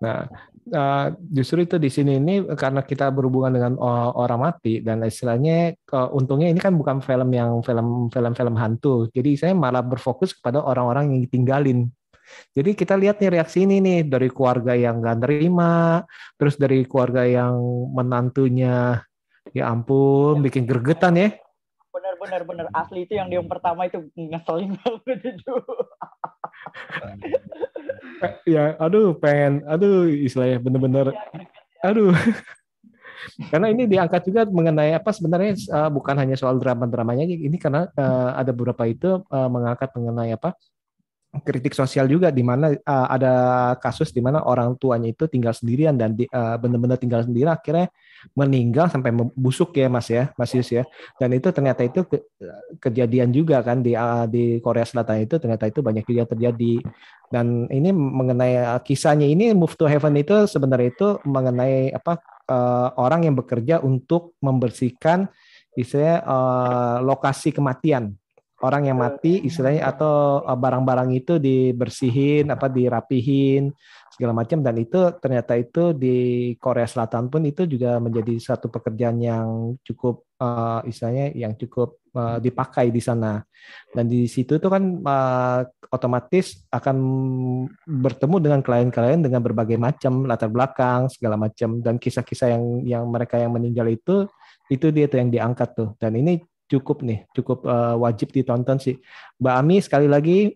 Nah, eh, justru itu di sini ini karena kita berhubungan dengan orang mati dan istilahnya ke- untungnya ini kan bukan film yang film film film hantu. Jadi saya malah berfokus kepada orang-orang yang ditinggalin. Jadi kita lihat nih reaksi ini nih dari keluarga yang nggak nerima, terus dari keluarga yang menantunya ya ampun bikin gergetan ya. benar benar benar. Asli itu yang yang pertama itu ngeselin banget itu. Ya aduh pengen aduh istilahnya bener-bener aduh. Karena ini diangkat juga mengenai apa sebenarnya eh, bukan hanya soal drama-dramanya ini karena eh, ada beberapa itu eh, mengangkat mengenai apa kritik sosial juga di mana eh, ada kasus di mana orang tuanya itu tinggal sendirian dan di- eh, benar-benar tinggal sendiri akhirnya meninggal sampai membusuk ya Mas ya Mas Yus ya. Dan itu ternyata itu ke- kejadian juga kan di eh, di Korea Selatan itu ternyata itu banyak juga terjadi. Dan ini mengenai uh, kisahnya ini Move to Heaven itu sebenarnya itu mengenai apa uh, orang yang bekerja untuk membersihkan istilahnya uh, lokasi kematian orang yang mati istilahnya atau uh, barang-barang itu dibersihin apa dirapihin segala macam. Dan itu ternyata itu di Korea Selatan pun itu juga menjadi satu pekerjaan yang cukup uh, istilahnya yang cukup uh, dipakai di sana. Dan di situ itu kan uh, otomatis akan bertemu dengan klien-klien dengan berbagai macam latar belakang segala macam. Dan kisah-kisah yang yang mereka yang meninggal itu itu dia tuh yang diangkat tuh. Dan ini cukup nih cukup uh, wajib ditonton sih. Mbak Ami sekali lagi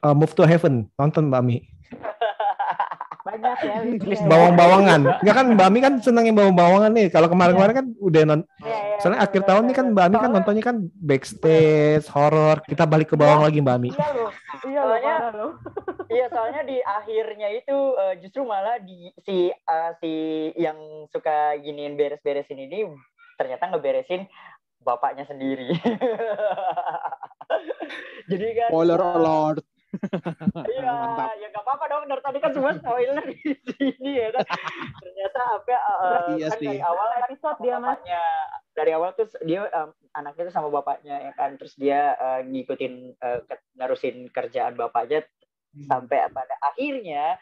uh, Move to Heaven. Nonton Mbak Ami. Banyak ya bawang-bawangan. Nggak kan Mbak Ami kan senang yang bawang-bawangan nih. Kalau kemarin-kemarin kan udah non soalnya akhir tahun nih kan Mbak Ami kan nontonnya kan backstage horor kita balik ke bawang lagi Mbak Ami. Iya loh. Iya soalnya iya soalnya di akhirnya itu eh, justru malah di si eh, si yang suka giniin beres-beresin ini ternyata ngeberesin bapaknya sendiri jadi kan Spoiler eh, alert. Iya, ya nggak apa-apa dong. Dari tadi kan semua spoiler di sini ya kan. Ternyata apa? eh, Iya kan sih. dari awal episode dia mas. bapaknya dari awal tuh dia em, anaknya tuh sama bapaknya ya kan. Terus dia eh, ngikutin eh, ke- nerusin kerjaan bapaknya sampai pada akhirnya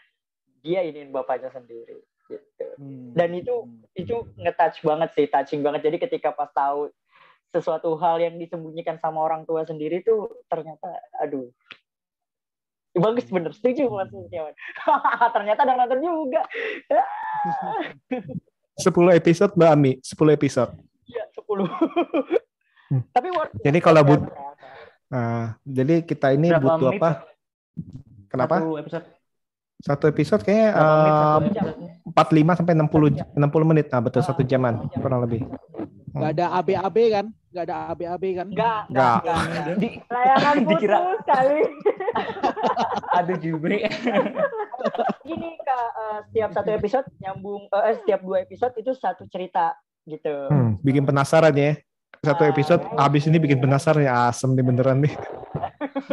dia iniin bapaknya sendiri gitu. Dan itu itu nge-touch banget sih, touching banget. Jadi ketika pas tahu sesuatu hal yang disembunyikan sama orang tua sendiri tuh ternyata aduh. Bagus bener. Setuju mas Setiawan ternyata ada nonton juga. 10 episode Mbak Ami. 10 episode. Ya 10 tapi worth it. jadi kalau but nah, jadi kita ini Berapa butuh menit? apa? Kenapa? Satu episode. satu episode kayaknya eh, episode? 45 sampai 60 60 menit. Nah betul satu jaman. kurang lebih Gak ada AB-AB kan? Gak ada AB-AB kan? Enggak, Enggak. Di, layangan putus Dikira- kali aduh jubri. gini kak eh, setiap satu episode nyambung eh setiap dua episode itu satu cerita gitu. Hmm, bikin penasaran ya. Satu episode habis ini bikin penasaran ya asem nih beneran nih.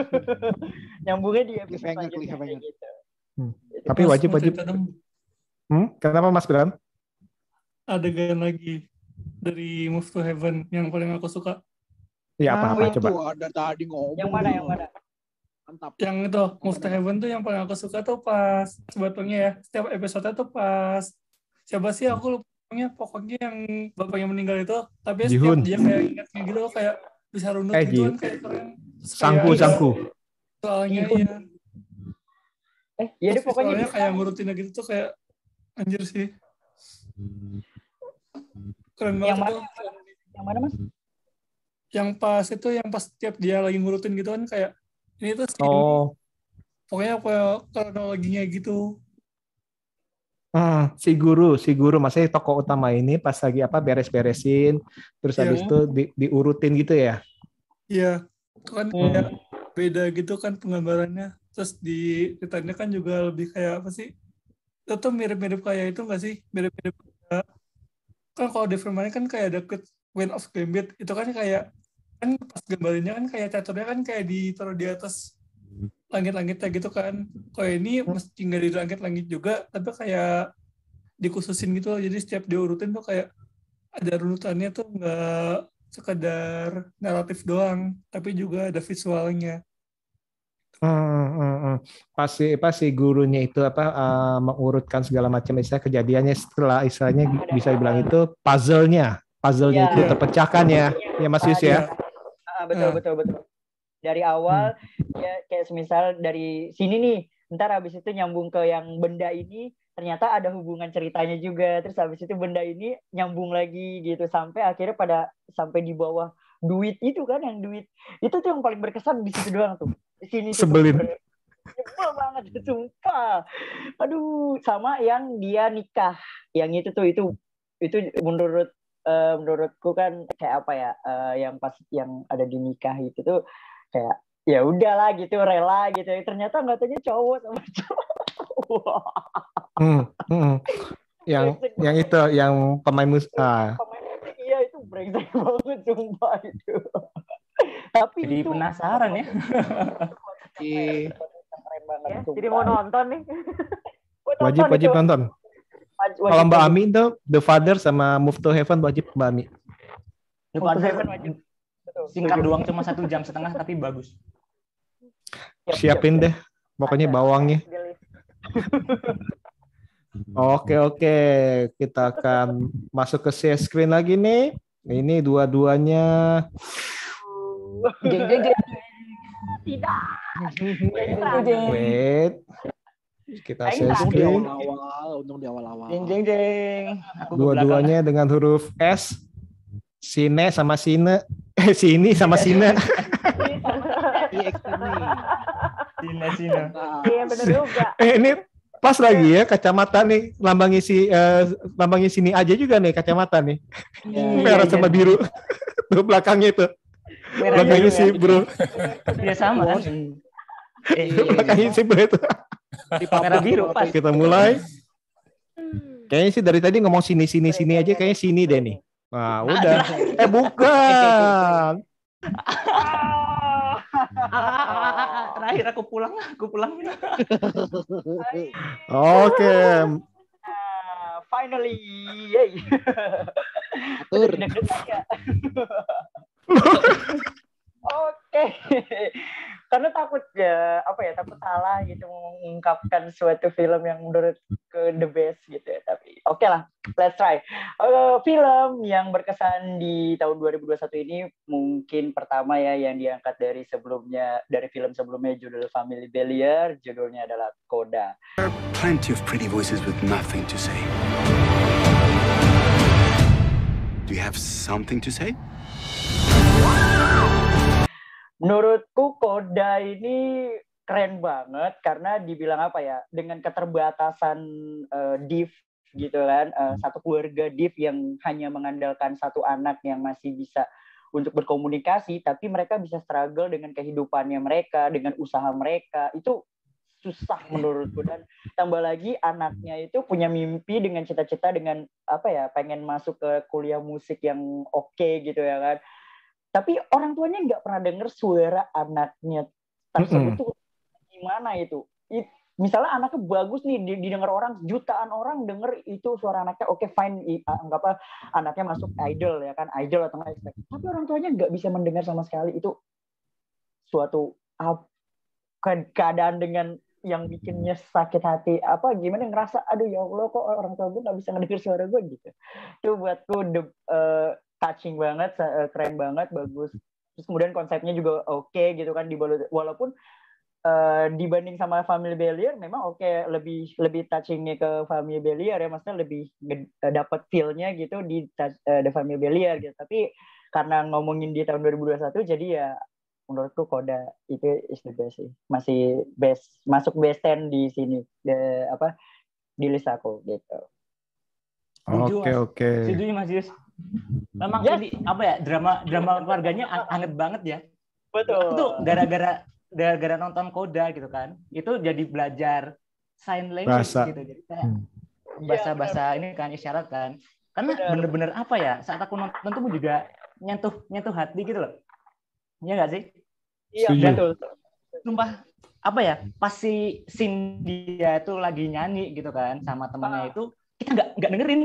Nyambungnya di episode selanjutnya kayak gitu. Hmm. tapi wajib wajib. hmm? kenapa Mas Bram? Adegan lagi dari Move to Heaven yang paling aku suka. ya apa apa itu coba ada tadi ngomong. yang mana yang mana Mantap. Yang itu Move to Heaven tuh yang paling aku suka tuh pas sebetulnya ya setiap episode tuh pas siapa sih aku lupa pokoknya pokoknya yang bapaknya meninggal itu tapi setiap Jihun. dia kayak ingat gitu kayak bisa runut Eh, gitu kan kayak keren. Kayak sangku ada- sangku Soalnya Iya. ya. Eh, ya deh pokoknya Soalnya kayak ngurutin gitu tuh kayak anjir sih. Keren banget Yang mana? Yang mana mas? Yang pas itu yang pas tiap dia lagi ngurutin gitu kan kayak ini tuh si Oh, pokoknya apa kronologinya gitu. hmm, si guru, si guru, maksudnya tokoh utama ini pas lagi apa beres-beresin, terus Iya. habis itu di- diurutin gitu ya. Iya, itu kan Hmm. kayak beda gitu kan penggambarannya. Terus di ceritanya kan juga lebih kayak apa sih? Itu tuh mirip-mirip kayak itu nggak sih? Mirip-mirip kayak kan kalau di filmnya kan kayak ada Queen of Gambit itu kan kayak kan pas gambarnya kan kayak caturnya kan kayak ditaruh di atas langit-langitnya gitu kan. Kalau ini mesti nggak di langit-langit juga, tapi kayak dikhususin gitu loh. Jadi setiap diurutin tuh kayak ada runutannya tuh nggak sekedar naratif doang, tapi juga ada visualnya. Hmm, hmm, hmm. Pasti pasti gurunya itu apa eh, mengurutkan segala macam istilah kejadiannya setelah istilahnya bisa dibilang itu puzzle-nya, puzzle-nya Iya. itu terpecahkan ya, ya Mas Yus ya. Ah, betul Hmm. betul betul. Dari awal ya kayak semisal dari sini nih, ntar habis itu nyambung ke yang benda ini ternyata ada hubungan ceritanya juga. Terus habis itu benda ini nyambung lagi gitu sampai akhirnya pada sampai di bawah duit itu kan yang duit itu tuh yang paling berkesan di situ doang tuh. Sini Sebelin. Nyebel banget sumpah. Aduh, sama yang dia nikah. Yang itu tuh itu itu menurut eh, menurutku kan kayak apa ya? eh, yang pas yang ada di nikah itu tuh kayak ya udahlah gitu rela gitu. Ternyata nggak tanya cowok sama cowok. Hmm, hmm. Yang yang itu yang pemain mus ah. Iya itu brengsek banget sumpah itu. Tapi Jadi itu penasaran ya. Ya, jadi mau nonton nih. wajib wajib itu. nonton. Waj- Kalau wajib Mbak. Ami itu The Father sama Move to Heaven wajib Mbak Ami. Depan Heaven wajib. singkat doang cuma satu jam setengah tapi bagus. Siapin deh, pokoknya bawangnya. Oke oke, kita akan masuk ke share screen lagi nih. Ini dua-duanya. Jeng jeng jeng. Tidak. Wait, kita screen. awal-awal, untung di awal-awal. Jeng jeng jeng. Dua-duanya dengan huruf S. Sine sama Sine. Eh, sini sama Sine. Iya, Sina Sina. Iya bener juga. Eh, ini pas lagi ya kacamata nih lambangnya si lambangnya sini aja juga nih kacamata nih. Merah sama biru. Tuh belakangnya itu. Merah belakangnya biru si ya. bro. Dia sama kan? Eh, iya, iya. belakangnya si bro itu. Merah biru pas. Kita mulai. Kayaknya sih dari tadi ngomong sini sini sini aja kayaknya sini deh nih. Nah, udah. Eh bukan. Terakhir aku pulang, aku pulang. Oke. Ah, finally, yay. Atur. Oke, karena takut ya apa ya takut salah gitu mengungkapkan suatu film yang menurut ke the best gitu ya. Tapi oke lah, let's try. Eh, film yang berkesan di tahun 2021 ini mungkin pertama ya yang diangkat dari sebelumnya dari film sebelumnya judul Family Bellier, judulnya adalah Coda. Plenty of pretty voices with nothing to say. Do you have something to say? Menurutku Koda ini keren banget karena dibilang apa ya dengan keterbatasan eh, div gitu kan eh, satu keluarga div yang hanya mengandalkan satu anak yang masih bisa untuk berkomunikasi tapi mereka bisa struggle dengan kehidupannya mereka dengan usaha mereka itu susah menurutku. Dan tambah lagi anaknya itu punya mimpi dengan cita-cita dengan apa ya pengen masuk ke kuliah musik yang oke gitu ya kan tapi orang tuanya nggak pernah denger suara anaknya tersebut tuh gimana itu It- misalnya anaknya bagus nih di- didengar orang jutaan orang denger itu suara anaknya oke fine i- anggap apa anaknya masuk idol ya kan idol atau nggak tapi orang tuanya nggak bisa mendengar sama sekali itu suatu keadaan dengan yang bikinnya sakit hati apa gimana ngerasa aduh ya allah kok orang tua gue nggak bisa ngedenger suara gue gitu. Itu buatku the, eh, touching banget eh, keren banget bagus. Terus kemudian konsepnya juga oke gitu kan dibalut walaupun uh, dibanding sama Family Bellier memang oke okay, lebih lebih touchingnya ke Family Bellier ya maksudnya lebih uh, dapat feel-nya gitu di touch, uh, The Family Bellier gitu. Tapi karena ngomongin di tahun 2021 jadi ya menurutku Koda itu is the best sih. Masih best masuk best 10 di sini de, apa di list aku gitu. Oke oke. Setuju Mas Yus. Memang yes. ini apa ya drama drama keluarganya anget banget ya. Betul. Itu gara-gara gara-gara nonton Koda gitu kan. Itu jadi belajar sign language bahasa. gitu. Jadi kayak bahasa-bahasa ya, ini kan isyarat kan. Karena bener-bener apa ya? Saat aku nonton tuh juga nyentuh nyentuh hati gitu loh. Iya nggak sih? Iya betul. Sumpah apa ya? Pas si scene dia itu lagi nyanyi gitu kan sama temannya itu kita nggak nggak dengerin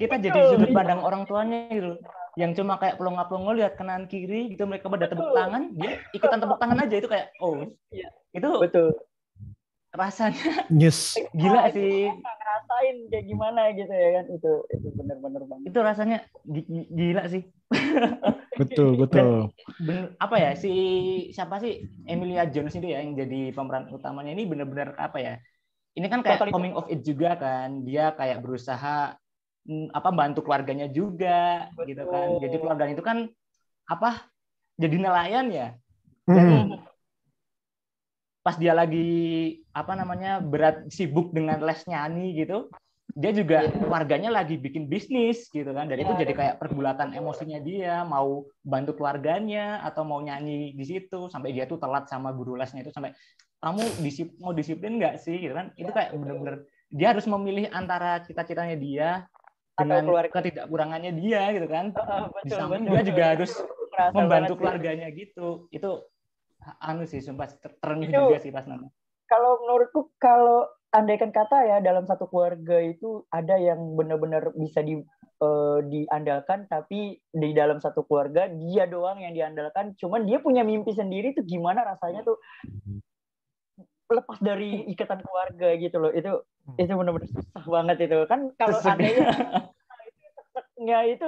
kita Betul, jadi sudut pandang orang tuanya gitu yang cuma kayak pelongo-pelongo lihat kanan kiri gitu mereka pada tepuk tangan dia ikutan tepuk tangan aja itu kayak oh iya. itu betul. rasanya yes. gila sih. ngerasain kayak gimana gitu ya kan itu itu benar-benar banget. Itu rasanya gila sih. Betul betul. Bener, apa ya si siapa sih Emilia Jones itu ya yang jadi pemeran utamanya ini benar-benar apa ya ini kan kayak coming of age juga kan dia kayak berusaha apa bantu keluarganya juga Betul. gitu kan jadi keluarganya itu kan apa jadi nelayan ya hmm. pas dia lagi apa namanya berat sibuk dengan les nyanyi gitu dia juga yeah. keluarganya lagi bikin bisnis gitu kan dan yeah. itu jadi kayak pergulatan emosinya dia mau bantu keluarganya atau mau nyanyi di situ sampai dia tuh telat sama guru lesnya itu sampai kamu disip, mau disiplin nggak sih gitu kan itu kayak bener-bener dia harus memilih antara cita-citanya dia dengan ketidakkurangannya dia gitu kan. Betul, di samping dia juga harus membantu keluarganya gitu. Itu anu sih sumpah ternyuh juga sih pas nonton. kalau menurutku kalau andaikan kata ya dalam satu keluarga itu ada yang benar-benar bisa di uh, diandalkan tapi di dalam satu keluarga dia doang yang diandalkan. Cuman dia punya mimpi sendiri tuh gimana rasanya tuh lepas dari ikatan keluarga gitu loh. Itu hmm. itu benar-benar susah banget itu. Kan kalau andainya ya itu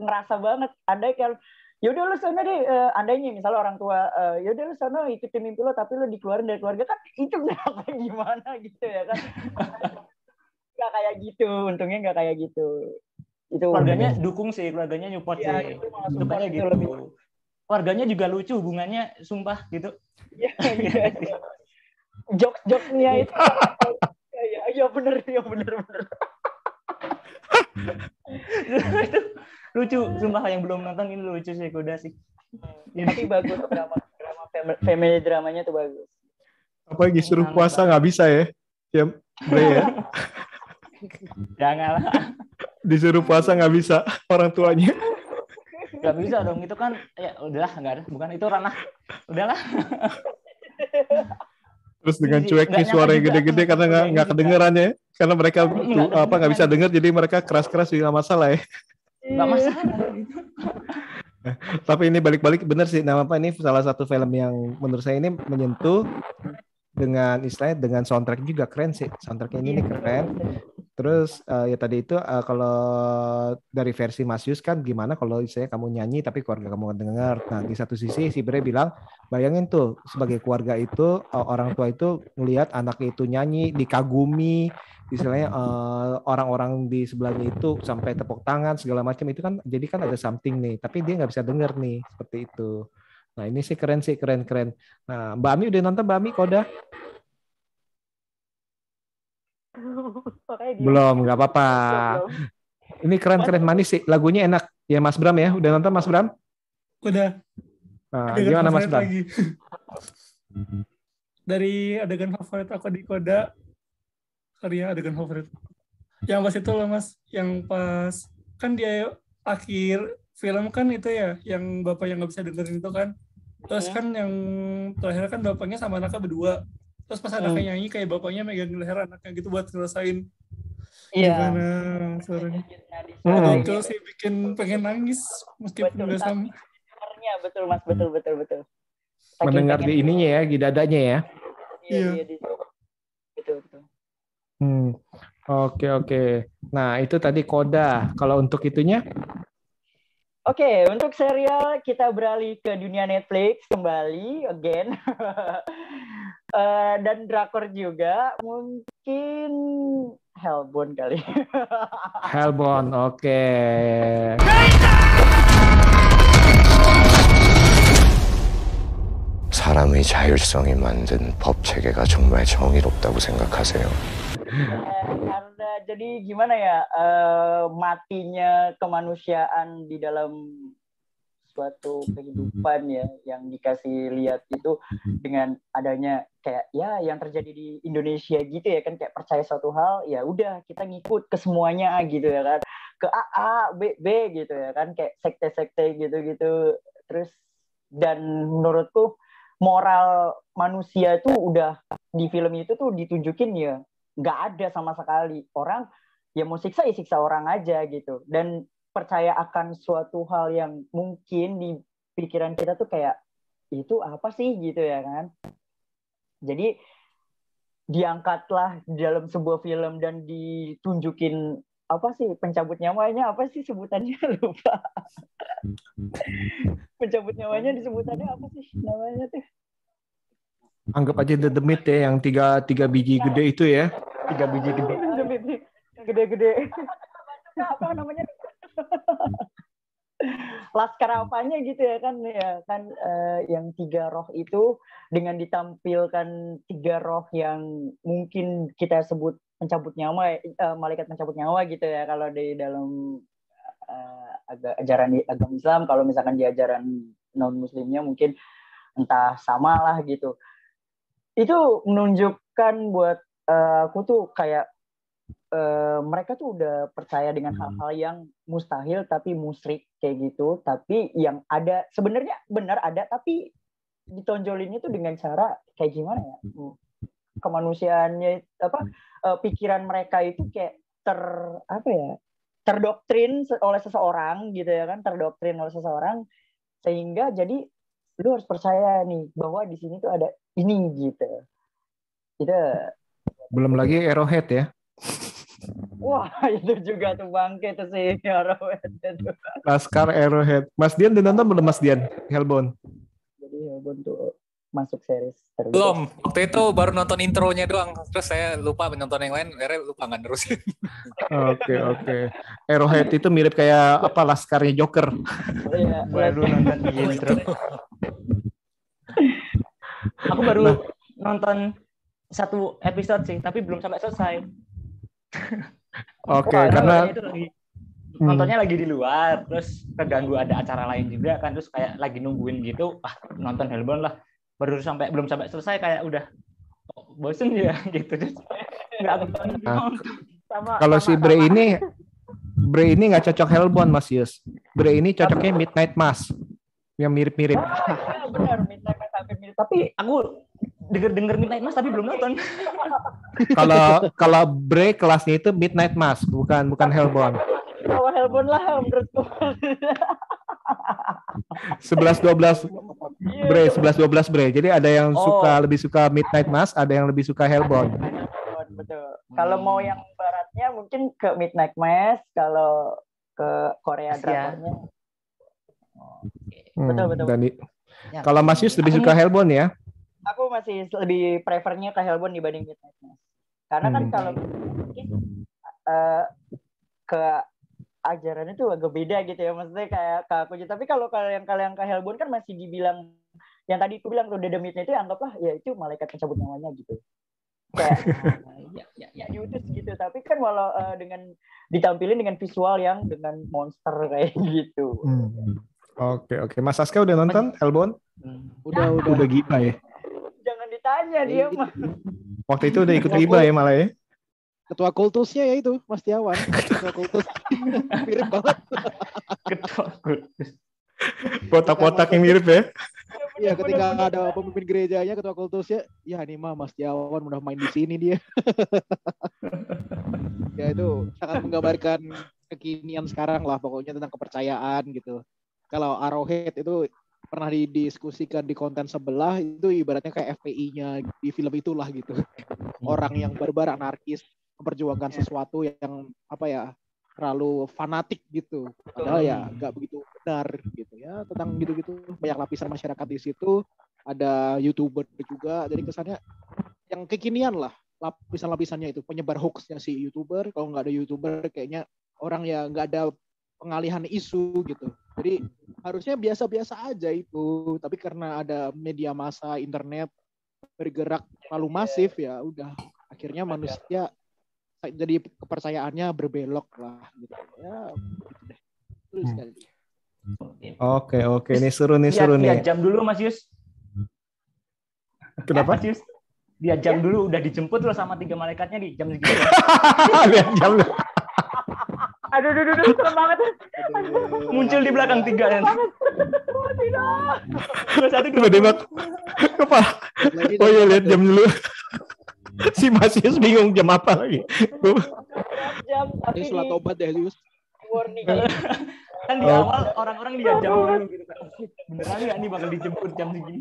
ngerasa banget. Andai kalau yaudah lu sana deh. Uh, andainya misalnya orang tua uh, yaudah lu sana ikutin mimpi lo tapi lu dikeluarin dari keluarga. Kan itu apa gimana gitu ya kan. Nggak kayak gitu. Untungnya nggak kayak gitu. Itu keluarganya dukung sih keluarganya nyupport ya, sih. itu gitu, gitu. Lebih... keluarganya juga lucu hubungannya sumpah gitu. Ya, ya, jokes-jokesnya itu ya ya bener ya bener bener. Itu lucu sumpah yang belum nonton ini lucu sih kuda sih. Hmm. tapi bagus drama drama family, dramanya tuh bagus. Apalagi suruh puasa nggak bisa ya ya Bre ya. Jangan lah disuruh puasa nggak bisa orang tuanya. Nggak bisa dong itu kan ya udahlah nggak ada bukan itu ranah. Udahlah Terus dengan cuek nih suaranya gede-gede karena nggak nggak kedengeran ya, karena mereka tuh, apa nggak bisa dengar jadi mereka keras-keras juga masalah ya. Nggak masalah. Tapi ini balik-balik bener sih, nama apa ini? Salah satu film yang menurut saya ini menyentuh dengan istilahnya dengan soundtrack juga keren sih, soundtracknya ini keren. Terus uh, ya tadi itu uh, kalau dari versi Mas Yus kan gimana kalau saya kamu nyanyi tapi keluarga kamu dengar. Nah di satu sisi si Bre bilang bayangin tuh sebagai keluarga itu uh, orang tua itu ngelihat anaknya itu nyanyi dikagumi istilahnya orang orang-orang di sebelahnya itu sampai tepuk tangan segala macam itu kan jadi kan ada something nih tapi dia nggak bisa denger nih seperti itu. Nah ini sih keren sih keren keren. Nah Mbak Ami udah nonton Mbak Ami Koda? Belum, nggak apa-apa. Ini keren-keren manis sih. Lagunya enak. Ya Mas Bram ya. Udah nonton Mas Bram? Udah. Nah, gimana Mas Bram? Lagi. Dari adegan favorit aku di Koda, karya adegan favorit. Yang pas itu loh Mas, yang pas kan dia akhir film kan itu ya, yang bapak yang nggak bisa dengerin itu kan. Terus kan yang terakhir kan bapaknya sama anaknya berdua terus pas anaknya hmm. nyanyi kayak bapaknya megang leher anaknya gitu buat ngerasain Iya. Gimana suaranya? Hmm. Itu sih bikin pengen nangis meskipun udah sama. betul mas, betul betul betul. Saking Mendengar di ininya ya, di dadanya ya. Iya. iya. Betul betul. Hmm. Oke oke. Nah itu tadi koda. Kalau untuk itunya? Oke, untuk serial kita beralih ke dunia Netflix kembali again. Eh, dan drakor juga mungkin Hellbound kali. Hellbound, oke. 사람의 자율성이 만든 법 체계가 정말 정의롭다고 생각하세요? Karena jadi gimana ya eh, matinya kemanusiaan di dalam suatu kehidupan ya yang dikasih lihat itu dengan adanya kayak ya yang terjadi di Indonesia gitu ya kan kayak percaya suatu hal ya udah kita ngikut ke semuanya gitu ya kan. Ke A A B B gitu ya kan kayak sekte-sekte gitu-gitu. Terus dan menurutku moral manusia itu udah di film itu tuh ditunjukin ya nggak ada sama sekali. Orang ya mau siksa ya siksa orang aja gitu. Dan percaya akan suatu hal yang mungkin di pikiran kita tuh kayak itu apa sih? gitu ya kan. Jadi diangkatlah dalam sebuah film dan ditunjukin apa sih pencabut nyawanya apa sih sebutannya? Lupa. Pencabut nyawanya disebutannya apa sih namanya tuh? Anggap aja The Demit ya, yang tiga, tiga biji gede itu ya. tiga biji gede. Gede-gede apa namanya laskar apanya gitu ya kan ya kan eh, yang tiga roh itu dengan ditampilkan tiga roh yang mungkin kita sebut pencabut nyawa eh, malaikat pencabut nyawa gitu ya. Kalau di dalam aga- ajaran agama Islam kalau misalkan di ajaran non muslimnya mungkin entah sama lah gitu. Itu menunjukkan buat eh, aku tuh kayak eh, mereka tuh udah percaya dengan hal-hal yang mustahil tapi musyrik kayak gitu. Tapi yang ada sebenarnya benar ada tapi ditonjolinnya tuh dengan cara kayak gimana ya? Hmm, kemanusiaannya apa eh, pikiran mereka itu kayak ter apa ya terdoktrin oleh seseorang gitu ya kan terdoktrin oleh seseorang sehingga jadi lu harus percaya nih bahwa di sini tuh ada ini gitu. Itu Belum lagi Arrowhead ya. Wah itu juga tuh bangke tuh sih Arrowhead itu Laskar Arrowhead. Mas Dian udah nonton belum Mas Dian? Hellbound. jadi ya untuk masuk series terbaik. Belum. Waktu itu baru nonton intronya doang. Terus saya lupa menonton yang lain. Akhirnya lupa nggak nerusin. Oke oke. Arrowhead itu mirip kayak apa laskarnya Joker. Iya, baru nonton di intro aku baru Nah. nonton satu episode sih tapi belum sampai selesai Oke Wah, karena lagi Hmm. nontonnya lagi di luar terus keganggu ada acara lain juga kan terus kayak lagi nungguin gitu ah nonton Hellbound lah baru sampai belum sampai selesai kayak udah oh, bosen ya gitu terus nggak nonton Nah, sama kalau si sama- Bre sama- ini Bre ini nggak cocok Hellbound Mas Yus. Bre ini cocoknya Midnight Mass yang mirip-mirip. Ah, benar Midnight Mass hampir mirip tapi aku denger denger Midnight Mass tapi belum nonton Kalau kalau Bre kelasnya itu Midnight Mass, bukan bukan Hellbound. bawa Hellbound lah menurutku 11 12 Bre, 11 12 Bre. Jadi ada yang Oh. suka lebih suka Midnight Mass, ada yang lebih suka Hellbound. betul kalau mau yang baratnya mungkin ke Midnight Mass kalau ke Korea Asia. drakornya Hmm, Betul, betul. dan Ya. kalau Mas Yus lebih suka Hellbound ya? Aku masih lebih prefernya ke Hellbound dibanding Midnight Mass karena kan Hmm. kalau mungkin eh, ke ajarannya tuh agak beda gitu ya maksudnya kayak ke aku aja tapi kalau kalian kalian ke Hellbound kan masih dibilang yang tadi aku bilang tuh Dedemitnya itu anggaplah ya itu malaikat pencabut nyawanya gitu kayak ya, ya, ya. diutus gitu tapi kan walau eh, dengan ditampilin dengan visual yang dengan monster kayak gitu Hmm. Oke oke. Mas Aska udah nonton Hellbound? Udah udah. Udah gila ya. Jangan ditanya dia mah Waktu itu udah ikut riba ya malah ya. Ketua kultusnya ya itu Mas Tiawan. Ketua kultus. Mirip banget. ketua kultus Kotak-kotak yang mirip ya. Iya, ketika ada pemimpin gerejanya, ketua kultusnya, ya ini mah Mas Tiawan udah main di sini dia. ya itu sangat menggambarkan kekinian sekarang lah pokoknya tentang kepercayaan gitu. Kalau Arrowhead itu pernah didiskusikan di konten sebelah itu ibaratnya kayak FPI-nya di film itulah gitu. Orang yang barbar anarkis memperjuangkan sesuatu yang apa ya terlalu fanatik gitu. Padahal ya nggak begitu benar gitu ya tentang gitu-gitu. Banyak lapisan masyarakat di situ ada youtuber juga. Jadi kesannya yang kekinian lah lapisan-lapisannya itu penyebar hoaxnya si youtuber. Kalau nggak ada youtuber kayaknya orang ya nggak ada pengalihan isu gitu jadi harusnya biasa-biasa aja itu tapi karena ada media massa internet bergerak terlalu masif ya udah akhirnya manusia jadi kepercayaannya berbelok lah gitu ya gitu deh Terus sekali. Oke oke ini seru nih seru lihat, nih. lihat jam dulu Mas Yus. Kenapa? Mas Yus. Lihat jam dulu udah dijemput loh sama tiga malaikatnya di jam segitu. Lihat jam. Aduh, aduh, aduh, serem banget. Muncul di belakang tiga kan. Oh, tidak. Dua satu dua. Tiba-tiba kepala. Oh iya lihat jam dulu. si Mas Yus bingung jam apa lagi. Jam, tapi Ini di tobat ya Yus. warning. Kan di Oh. awal orang-orang lihat jam dulu gitu kan. Beneran nggak nih bakal dijemput jam segini?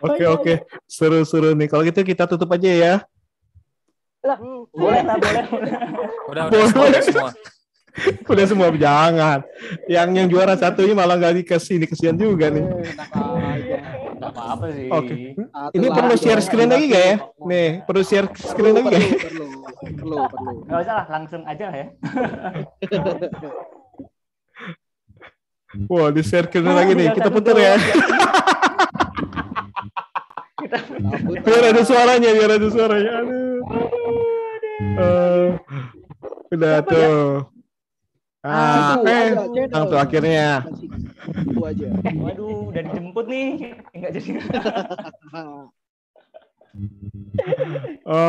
Oke oke seru seru nih. Kalau gitu kita tutup aja ya. Lah, Boleh lah, boleh. boleh. Udah, udah, semua, udah semua. Udah semua jangan. Yang yang juara satunya malah nggak dikasih ini kesian juga nih. Nggak apa-apa sih. Oke. Ini perlu share screen lagi gak ya? Nih perlu share screen lagi gak? ya? Perlu, perlu, perlu. Nggak usah lah, langsung aja lah ya. Wah di share screen lagi nih. Kita putar ya. biar ada suaranya, biar ada suaranya. Aduh. Eh, udah tuh. Ah, Itu, eh, yang tuh akhirnya. Itu aja. Waduh, udah dijemput nih. Enggak jadi.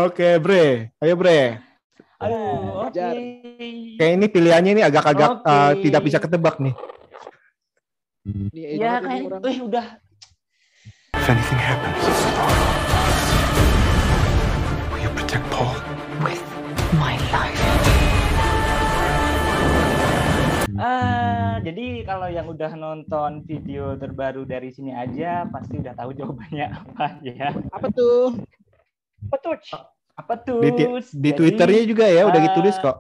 Oke, Bre. Ayo, Bre. Aduh, oke. Kayak ini pilihannya ini agak-agak Oke. eh, tidak bisa ketebak nih. Ya kayak, eh udah. If anything happens, Ah, jadi kalau yang udah nonton video terbaru dari sini aja pasti udah tahu jawabannya apa ya. Apa tuh? Betul. Apa tuh? Di, di Jadi, Twitternya juga ya udah eh, ditulis kok.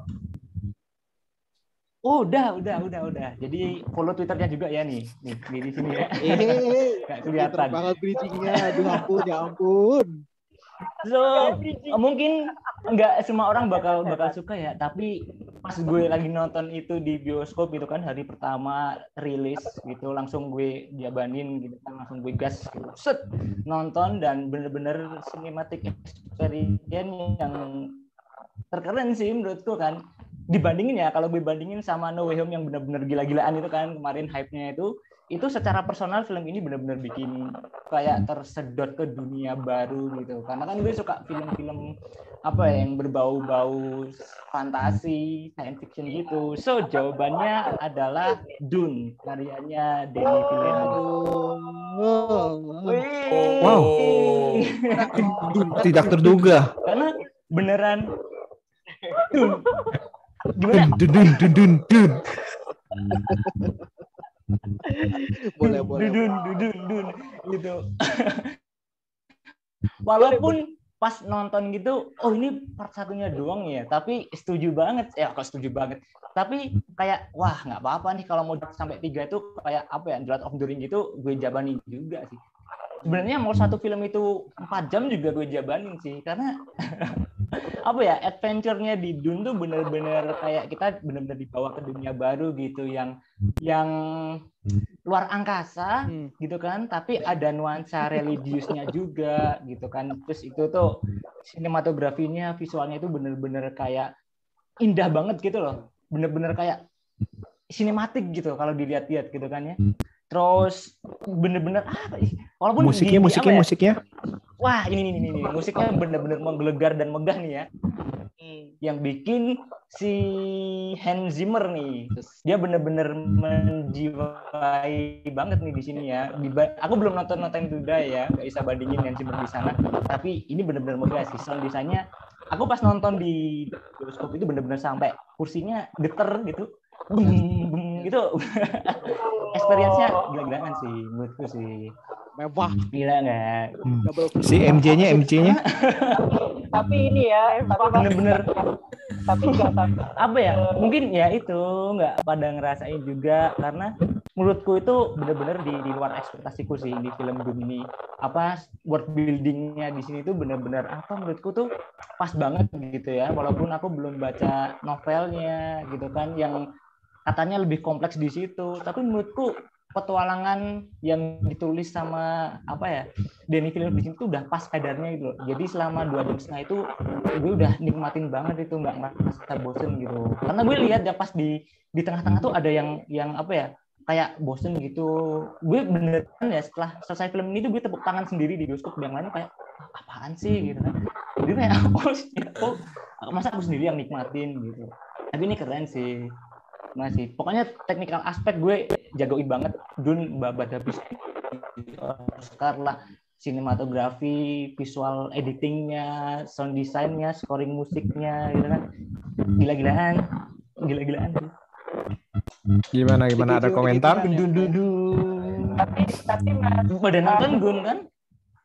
Oh, udah, udah, udah, udah. Jadi follow Twitternya juga ya nih, nih di, di sini ya. Eh, Gak kelihatan. banget bridgingnya. Aduh ampun, ya ampun. So, mungkin nggak semua orang bakal bakal suka ya, tapi pas gue lagi nonton itu di bioskop gitu kan hari pertama rilis gitu, langsung gue jabanin gitu kan, langsung gue gas gitu. Set, nonton dan bener-bener cinematic experience yang terkeren sih menurutku kan. Dibandingin ya, kalau gue bandingin sama No Way Home yang bener-bener gila-gilaan itu kan kemarin hype-nya itu, itu secara personal film ini benar-benar bikin kayak tersedot ke dunia baru gitu. Karena kan gue suka film-film apa ya yang berbau-bau fantasi science fiction gitu. So jawabannya adalah Dune karyanya Denis Villeneuve. Wow. Tidak terduga. karena beneran Dune. Gimana? Dun dun dun dun dun. Boleh, boleh. dudun dudun dudun. gitu. Walaupun pas nonton gitu oh ini part satunya doang ya tapi setuju banget. Ya kok setuju banget? Tapi kayak wah nggak apa-apa nih kalau mau sampai tiga itu kayak apa ya Lord of the Ring gitu gue jabanin juga sih sebenarnya mau satu film itu empat jam juga gue jabanin sih karena apa ya adventure-nya di Dune tuh bener-bener kayak kita bener-bener dibawa ke dunia baru gitu yang yang luar angkasa gitu kan tapi ada nuansa religiusnya juga gitu kan. Terus itu tuh sinematografinya visualnya itu bener-bener kayak indah banget gitu loh. Bener-bener kayak sinematik gitu kalau dilihat-lihat gitu kan ya terus bener-bener apa ih walaupun Musiknya, di- musiknya, apa ya, musiknya. wah ini ini ini, ini. musiknya bener-bener menggelegar dan megah nih ya. Yang bikin si Hans Zimmer nih dia bener-bener menjiwai banget nih di sini ya. Diba- aku belum nonton nonton itu udah ya nggak bisa bandingin Hans Zimmer di sana. Tapi ini bener-bener megah sih sound desainnya. Aku pas nonton di bioskop itu bener-bener sampai kursinya geter gitu. Bum, bum, gitu. Experience-nya gila-gilaan sih menurutku sih. Mewah. Gila nggak? Si MJ-nya MJ-nya Tapi ini ya, tapi bener-bener. Tapi nggak apa ya? Mungkin ya itu nggak pada ngerasain juga karena menurutku itu benar-benar di, di luar ekspektasiku sih di film Doom ini. Apa world buildingnya di sini tuh benar-benar apa menurutku tuh pas banget gitu ya. Walaupun aku belum baca novelnya gitu kan yang katanya lebih kompleks di situ tapi menurutku petualangan yang ditulis sama apa ya Denny Villeneuve di sini tuh udah pas kadarnya gitu. Jadi selama dua jam setengah itu gue udah nikmatin banget itu nggak ngerasa bosen gitu. Karena gue lihat ya pas di di tengah-tengah tuh ada yang yang apa ya kayak bosen gitu. Gue beneran ya setelah selesai film ini tuh gue tepuk tangan sendiri di bioskop yang lainnya kayak "Ah, apaan sih gitu kan. Jadi kayak oh, oh masa aku sendiri yang nikmatin gitu. Tapi ini keren sih masih pokoknya technical aspek gue jagoin banget. Dun babat habis. Oscar lah sinematografi, visual editingnya, sound desainnya, scoring musiknya, gitu kan, gila-gilaan, gila-gilaan. Gimana gimana? Ada komentar? Dun dun. Tapi tapi mas. Pada nonton Gun kan?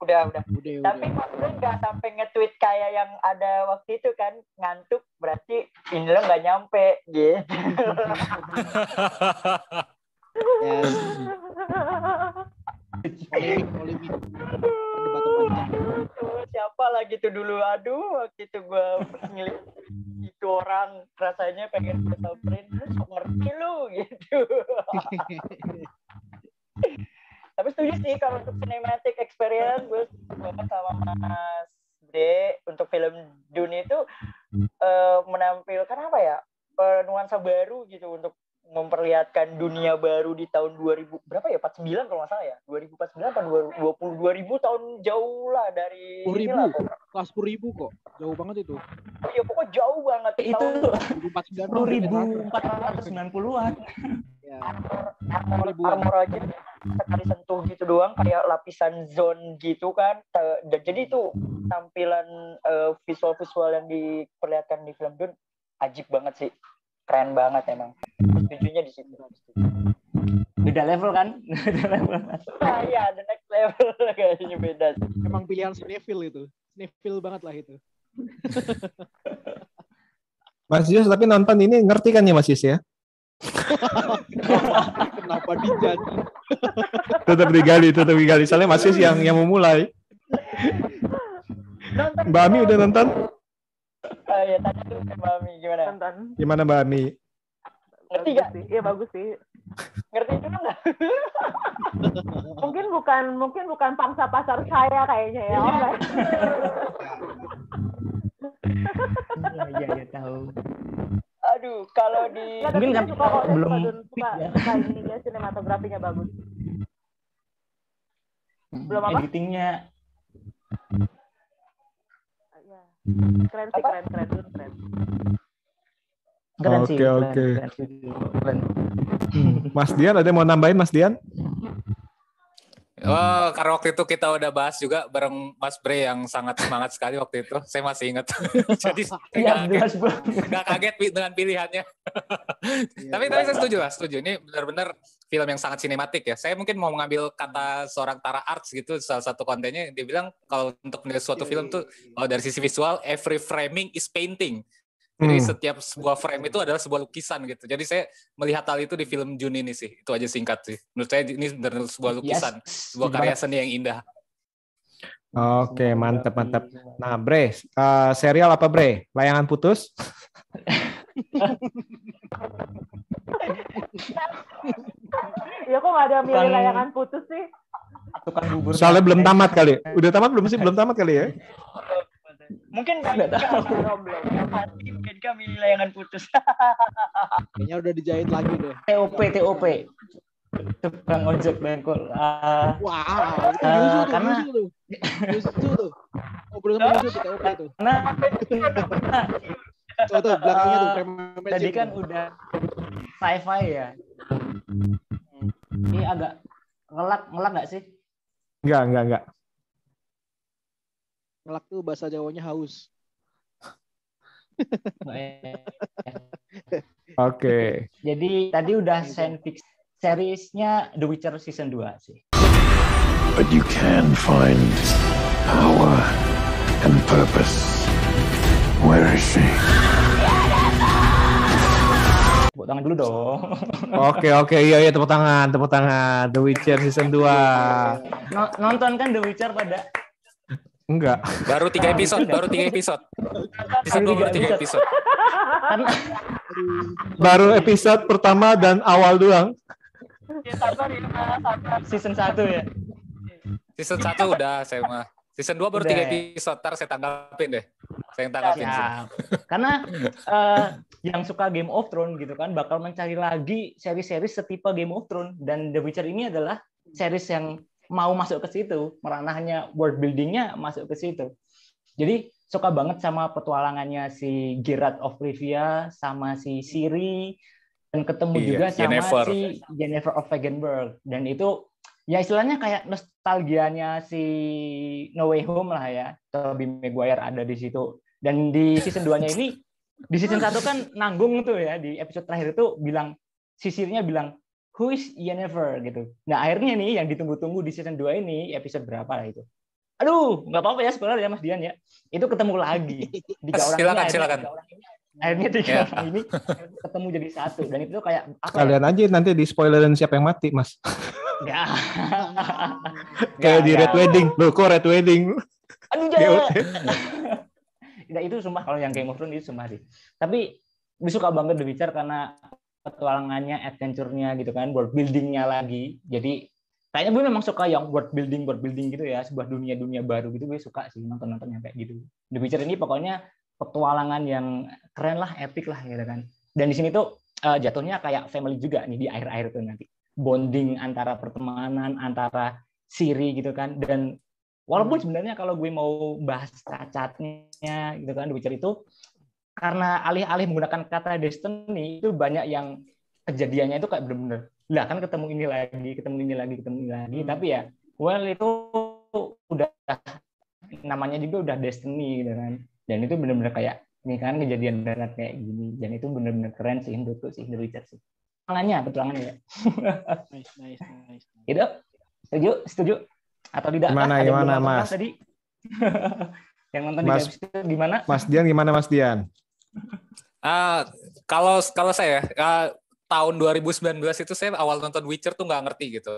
Udah udah. Tapi mas Gun nggak sampai nge-tweet kayak yang ada waktu itu kan ngantuk berarti ini lo nggak nyampe gitu. Polemik, polemik. Perdebatan panjang. Aduh, siapa lagi tuh dulu aduh waktu itu gue ngeliat itu orang rasanya pengen gue samperin lu ngerti lu gitu tapi setuju sih kalau untuk cinematic experience gue banget sama Mas Bre untuk film Dune itu eh, menampilkan apa ya? Eh, nuansa baru gitu untuk memperlihatkan dunia baru di tahun 2000 berapa ya? 49 kalau nggak salah ya? 2049 apa 20 2000 tahun jauh lah dari 10 ribu, kelas 10 ribu kok. Jauh banget itu. Iya pokoknya jauh banget. Itu tahun 2049 sepuluh ribu empat ratus sembilan puluhan. Ya. armor, armor aja sekali sentuh gitu doang kayak lapisan zone gitu kan dan jadi itu tampilan eh, visual-visual yang diperlihatkan di film Dune ajib banget sih keren banget emang setujunya di situ Beda level kan? Beda level. nah, iya the next level kayaknya beda sih. Emang pilihan Sneville itu. Sneville banget lah itu. Mas Yus tapi nonton ini ngerti kan ya Mas Yus ya? Kenapa dijadi? Tetap digali, tetap digali. Soalnya Mas Yus yang yang memulai. Mbak Ami udah nonton? Ah, ya tanya dulu ke Mami gimana Nonton. Gimana Mbak Ami? ngerti gak sih. Iya bagus sih. ngerti juga nggak Mungkin bukan mungkin bukan pangsa pasar saya kayaknya ya. Iya iya iya tahu. Aduh kalau di Nggak, Mungkin kan suka kok belum suka, ya. suka ininya sinematografinya bagus. Belum apa? Editingnya Iya. Keren sih, keren, keren, Dun, keren. keren Oke, sih. keren, oke. keren, keren. Mas Dian ada yang mau nambahin Mas Dian? Oh, karena waktu itu kita udah bahas juga bareng Mas Bre yang sangat semangat sekali waktu itu. Saya masih ingat. Jadi Iya, nggak kaget, kaget dengan pilihannya. tapi tapi saya setuju lah, setuju. Ini benar-benar film yang sangat sinematik ya. Saya mungkin mau mengambil kata seorang Tara Arts gitu, salah satu kontennya dia bilang kalau untuk menilai suatu film tuh kalau dari sisi visual, every framing is painting. Jadi Hmm. setiap sebuah frame itu adalah sebuah lukisan gitu. Jadi saya melihat hal itu di film Juni ini sih. Itu aja singkat sih. Menurut saya ini benar sebuah lukisan, sebuah karya seni yang indah. Oke, mantap mantap. Nah, Bre, eh, serial apa Bre? Layangan putus? Ya kok nggak ada milih Tukang- layangan putus sih? Tukang bubur. Soalnya belum tamat kali. Udah tamat belum sih? Belum tamat kali ya? mungkin Nggak tahu. belum belum pasti mungkin kami layangan putus Kayaknya udah dijahit lagi deh. TOP TOP. Tukang ojek bengkol. Ah, Wah, itu Ah, Yuzu tuh, karena- Yuzu tuh. Yuzu tuh. Ngobrol sama tuh, TOP tuh. karena Tuh, tuh, belakangnya tuh, tadi kan udah sci-fi ya. Ini agak ngelak ngelak nggak sih? Enggak, enggak, enggak. Ngelak tuh bahasa Jawanya haus. Oke. Jadi tadi udah science fiction seriesnya The Witcher season 2 sih. But you can find power and purpose. Where is she? Tepuk tangan dulu dong. Oke oke iya iya tepuk tangan tepuk tangan The Witcher season 2. No- nonton kan The Witcher pada Enggak. Baru tiga episode, baru tiga episode. Season dua baru tiga episode. Baru episode pertama dan awal doang. season 1 ya. Season satu udah saya mah. Season 2 baru Udah tiga ya. episode, ntar saya tanggapin deh. Saya yang tanggapin. Siap. Karena eh, yang suka Game of Thrones gitu kan bakal mencari lagi seri-seri setipe Game of Thrones dan The Witcher ini adalah series yang mau masuk ke situ, meranahnya world buildingnya masuk ke situ. Jadi suka banget sama petualangannya si Geralt of Rivia sama si Siri dan ketemu Iya, juga sama si Jennifer of Wagenberg dan itu ya istilahnya kayak nostalgianya si No Way Home lah ya. Tobey Maguire ada di situ. Dan di season 2-nya ini di season 1 kan nanggung tuh ya di episode terakhir itu bilang sisirnya bilang who is Yennefer gitu. Nah, akhirnya nih yang ditunggu-tunggu di season 2 ini episode berapa lah itu. Aduh, nggak apa-apa ya spoiler ya Mas Dian ya. Itu ketemu lagi. Tiga orang ini Silakan, akhirnya silakan. tiga orang ini akhirnya tiga Ya. orang ini ketemu jadi satu dan itu kayak apa ya? Kalian aja nanti di spoilerin siapa yang mati, Mas. Ya. Kayak di ya. Red Wedding. Loh, kok Red Wedding? Aduh jangan. Nah, itu sumpah kalau yang Game of Thrones itu sumpah sih. Tapi gue suka banget The Witcher karena petualangannya, adventure-nya gitu kan, world building-nya lagi. Jadi kayaknya gue memang suka yang world building, world building gitu ya, sebuah dunia-dunia baru gitu gue suka sih nonton-nonton yang kayak gitu. The Witcher ini pokoknya petualangan yang keren lah, epic lah gitu kan. Dan di sini tuh eh, jatuhnya kayak family juga nih di akhir-akhir tuh nanti. Bonding antara pertemanan, antara Siri gitu kan. Dan walaupun sebenarnya kalau gue mau bahas cacatnya gitu kan The Witcher itu karena alih-alih menggunakan kata destiny itu banyak yang kejadiannya itu kayak bener-bener lah kan ketemu ini lagi ketemu ini lagi ketemu ini lagi. Tapi ya well itu udah namanya juga udah destiny gitu kan. Dan itu bener-bener kayak ini kan kejadian beneran kayak gini. Dan itu bener-bener keren sih menurutku sih The Witcher sih. Petualangannya petualangannya ya. Nice, nice, nice. gitu. Setuju? Setuju? Atau tidak? Gimana, yang gimana, Mas? tadi? Yang nonton Mas- di episode gimana? Mas Dian gimana Mas Dian? Ah, kalau kalau saya ah, tahun 2019 itu saya awal nonton Witcher tuh nggak ngerti gitu.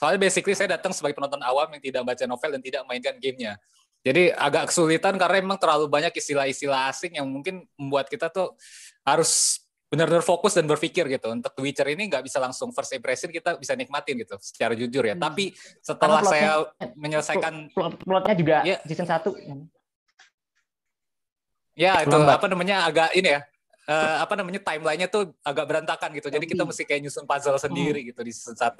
Soalnya basically saya datang sebagai penonton awam yang tidak baca novel dan tidak mainkan gamenya. Jadi agak kesulitan karena memang terlalu banyak istilah-istilah asing yang mungkin membuat kita tuh harus benar-benar fokus dan berpikir gitu. Untuk The Witcher ini nggak bisa langsung first impression kita bisa nikmatin gitu secara jujur ya. Tapi setelah Hmm. Karena saya plotnya- menyelesaikan plot plotnya juga Iya. season 1 Ya itu Lambat. apa namanya agak ini ya eh, apa namanya timelinenya tuh agak berantakan gitu. Jadi kita mesti kayak nyusun puzzle sendiri gitu di season 1.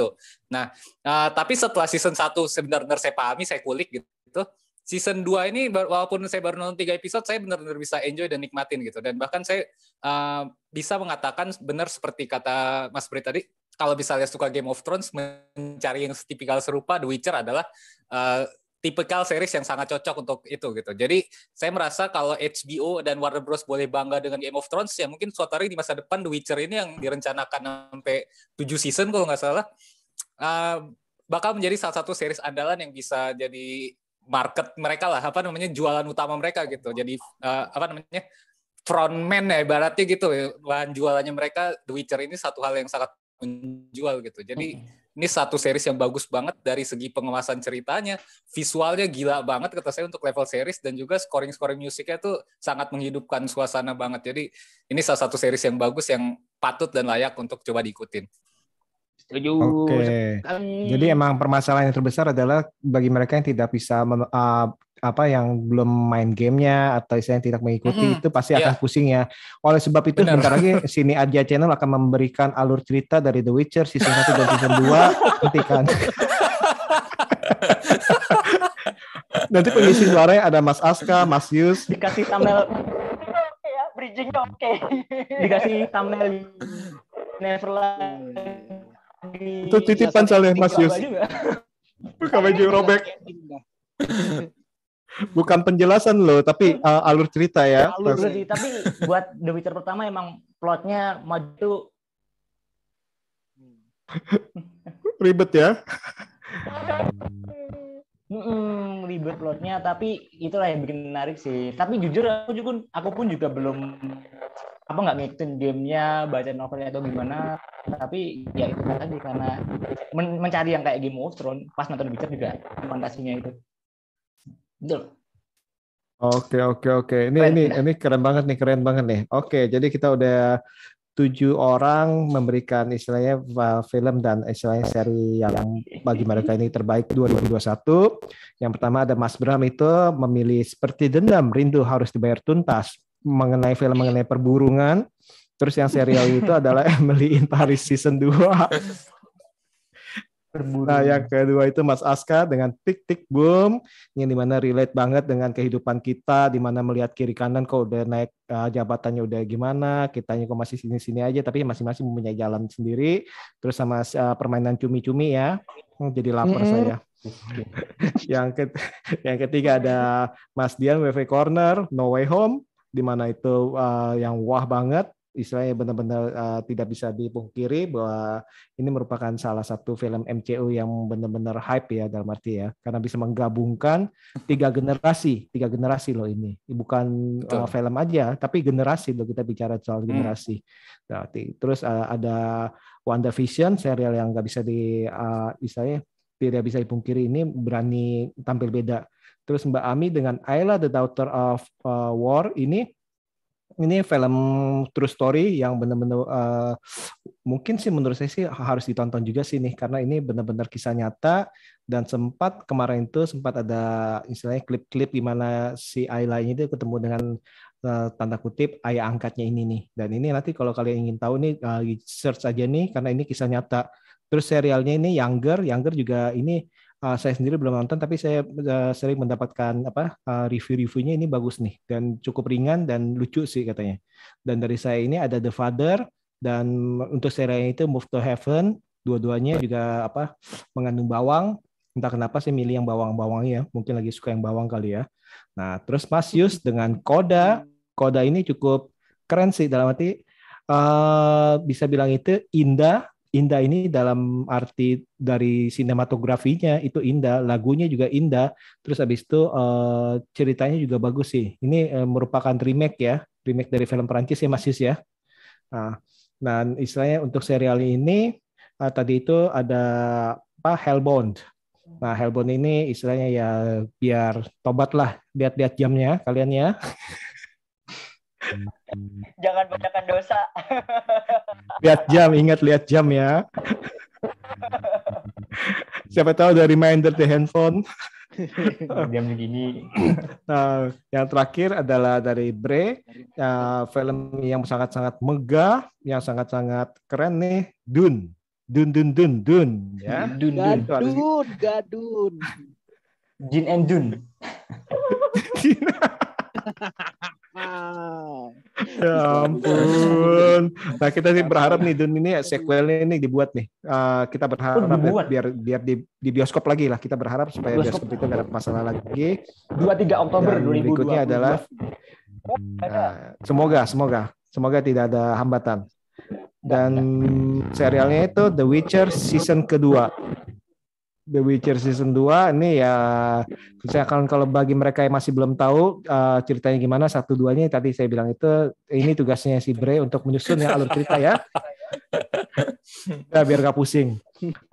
Nah, eh, tapi setelah season 1 sebenarnya saya pahami, saya kulik gitu. Season 2 ini walaupun saya baru nonton 3 episode, saya benar-benar bisa enjoy dan nikmatin gitu. Dan bahkan saya eh, bisa mengatakan benar seperti kata Mas Bri tadi, kalau misalnya suka Game of Thrones mencari yang tipikal serupa The Witcher adalah eh, tipikal series yang sangat cocok untuk itu gitu. Jadi saya merasa kalau HBO dan Warner Bros boleh bangga dengan Game of Thrones ya mungkin suatu hari di masa depan The Witcher ini yang direncanakan sampai 7 season kalau nggak salah uh, bakal menjadi salah satu series andalan yang bisa jadi market mereka lah apa namanya jualan utama mereka gitu. Jadi uh, apa namanya frontman ya ibaratnya gitu ya. bahan jualannya mereka The Witcher ini satu hal yang sangat menjual gitu. Jadi ini satu series yang bagus banget dari segi pengemasan ceritanya, visualnya gila banget kata saya untuk level series dan juga scoring-scoring musiknya tuh sangat menghidupkan suasana banget. Jadi ini salah satu series yang bagus yang patut dan layak untuk coba diikutin. Setuju. Oke. Jadi emang permasalahan yang terbesar adalah bagi mereka yang tidak bisa mem- uh, apa yang belum main gamenya atau yang tidak mengikuti Mhm. itu pasti Iya. akan pusing ya. Oleh sebab itu Benar. bentar lagi sini aja channel akan memberikan alur cerita dari The Witcher season 1 dan season 2 nantikan. Nanti pengisi suaranya ada Mas Aska, Mas Yus. dikasih thumbnail Oke ya, bridgingnya oke. dikasih thumbnail Neverland Itu titipan soalnya Mas Yus. Bukan baju robek. Bukan penjelasan loh, tapi uh, alur cerita ya. Alur Mas. sih, tapi buat The Witcher pertama emang plotnya maju Ribet ya. Mm-mm, ribet plotnya tapi itulah yang bikin menarik sih tapi jujur aku juga aku pun juga belum apa nggak ngikutin gamenya, baca novelnya atau gimana. Tapi ya itu kan tadi karena men- mencari yang kayak Game of Thrones, pas nonton Witcher juga fantasinya itu. Betul. Oke oke oke. Ini ini ini keren banget nih keren banget nih. Oke jadi kita udah tujuh orang memberikan istilahnya film dan istilahnya seri yang bagi mereka ini terbaik 2021. Yang pertama ada Mas Bram itu memilih seperti dendam rindu harus dibayar tuntas mengenai film mengenai perburungan. Terus yang serial itu adalah Emily in Paris season 2. Nah, yang kedua itu Mas Aska dengan Tik Tik Boom, yang di mana relate banget dengan kehidupan kita, di mana melihat kiri kanan kok udah naik uh, jabatannya udah gimana, kitanya kok masih sini-sini aja, tapi masing-masing punya jalan sendiri. Terus sama uh, permainan cumi-cumi ya, Hmm, jadi lapar Mm-mm. saya. yang ket yang ketiga ada Mas Dian WV Corner No Way Home di mana itu uh, yang wah banget istilahnya benar-benar uh, tidak bisa dipungkiri bahwa ini merupakan salah satu film MCU yang benar-benar hype ya dalam arti ya karena bisa menggabungkan tiga generasi tiga generasi loh ini bukan uh, film aja tapi generasi loh kita bicara soal Hmm. generasi berarti terus uh, ada WandaVision serial yang nggak bisa di uh, istilahnya tidak bisa dipungkiri ini berani tampil beda. Terus Mbak Ami dengan Ayla the Daughter of uh, War ini ini film true story yang benar-benar uh, mungkin sih menurut saya sih harus ditonton juga sih nih karena ini benar-benar kisah nyata. Dan sempat kemarin itu sempat ada istilahnya klip-klip di mana si Ayla ini tuh ketemu dengan uh, tanda kutip ayah angkatnya ini nih. Dan ini nanti kalau kalian ingin tahu nih uh, search aja nih karena ini kisah nyata. Terus serialnya ini Younger Younger juga ini uh, saya sendiri belum nonton tapi saya uh, sering mendapatkan apa uh, review-reviewnya ini bagus nih dan cukup ringan dan lucu sih katanya. Dan dari saya ini ada The Father dan untuk serialnya itu Move to Heaven dua-duanya juga apa mengandung bawang. Entah kenapa saya milih yang bawang-bawang ya mungkin lagi suka yang bawang kali ya. Nah terus Mas Yus dengan Koda. Koda ini cukup keren sih dalam arti eh, bisa bilang itu indah indah ini dalam arti dari sinematografinya itu indah lagunya juga indah. Terus habis itu eh, ceritanya juga bagus sih. Ini eh, merupakan remake ya remake dari film Perancis ya Mas Yus ya. Nah, dan istilahnya untuk serial ini eh, tadi itu ada apa Hellbound. Nah, Hellbound ini istilahnya ya biar tobat lah, lihat-lihat jamnya kalian ya. Jangan banyakkan dosa. Lihat jam, ingat lihat jam ya. Siapa tahu ada reminder di handphone. Jam segini. Nah, yang terakhir adalah dari Bre, ya, film yang sangat-sangat megah, yang sangat-sangat keren nih, Dun. Dun Dun Dun Dun ya. Dun Dun. Gadun, gadun. Jin and Dun. Ya ampun. Nah kita sih berharap nih Dun ini sequelnya ini dibuat nih. Eh, kita berharap Oh, dibuat? biar biar di, di bioskop lagi lah. Kita berharap supaya Bioskop. bioskop, itu nggak ada masalah lagi. 23 Oktober Dan 2022. berikutnya adalah Nah, semoga semoga semoga tidak ada hambatan. Dan serialnya itu The Witcher season kedua. The Witcher season 2 ini ya misalkan kalau bagi mereka yang masih belum tahu eh, ceritanya gimana satu duanya tadi saya bilang itu ini tugasnya si Bre untuk menyusun ya alur cerita ya. Ya, biar gak pusing.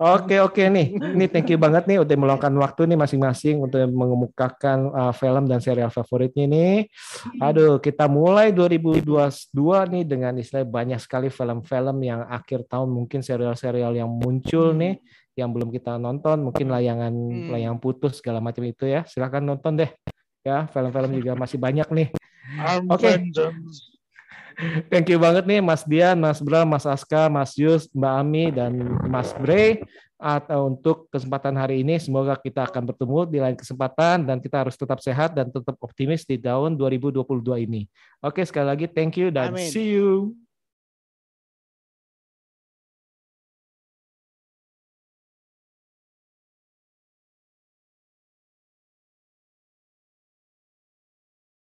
Oke oke nih, ini thank you banget nih udah meluangkan waktu nih masing-masing untuk mengemukakan uh, film dan serial favoritnya nih. Aduh, kita mulai 2022 nih dengan istilah banyak sekali film-film yang akhir tahun mungkin serial-serial yang muncul nih yang belum kita nonton, mungkin layangan layang putus segala macam itu ya. Silahkan nonton deh. Ya, film-film juga masih banyak nih. Oke. Thank you banget nih Mas Dian, Mas Bram, Mas Aska, Mas Yus, Mbak Ami, dan Mas Bre atau untuk kesempatan hari ini. Semoga kita akan bertemu di lain kesempatan dan kita harus tetap sehat dan tetap optimis di tahun 2022 ini. Oke, sekali lagi thank you dan Amin. see you.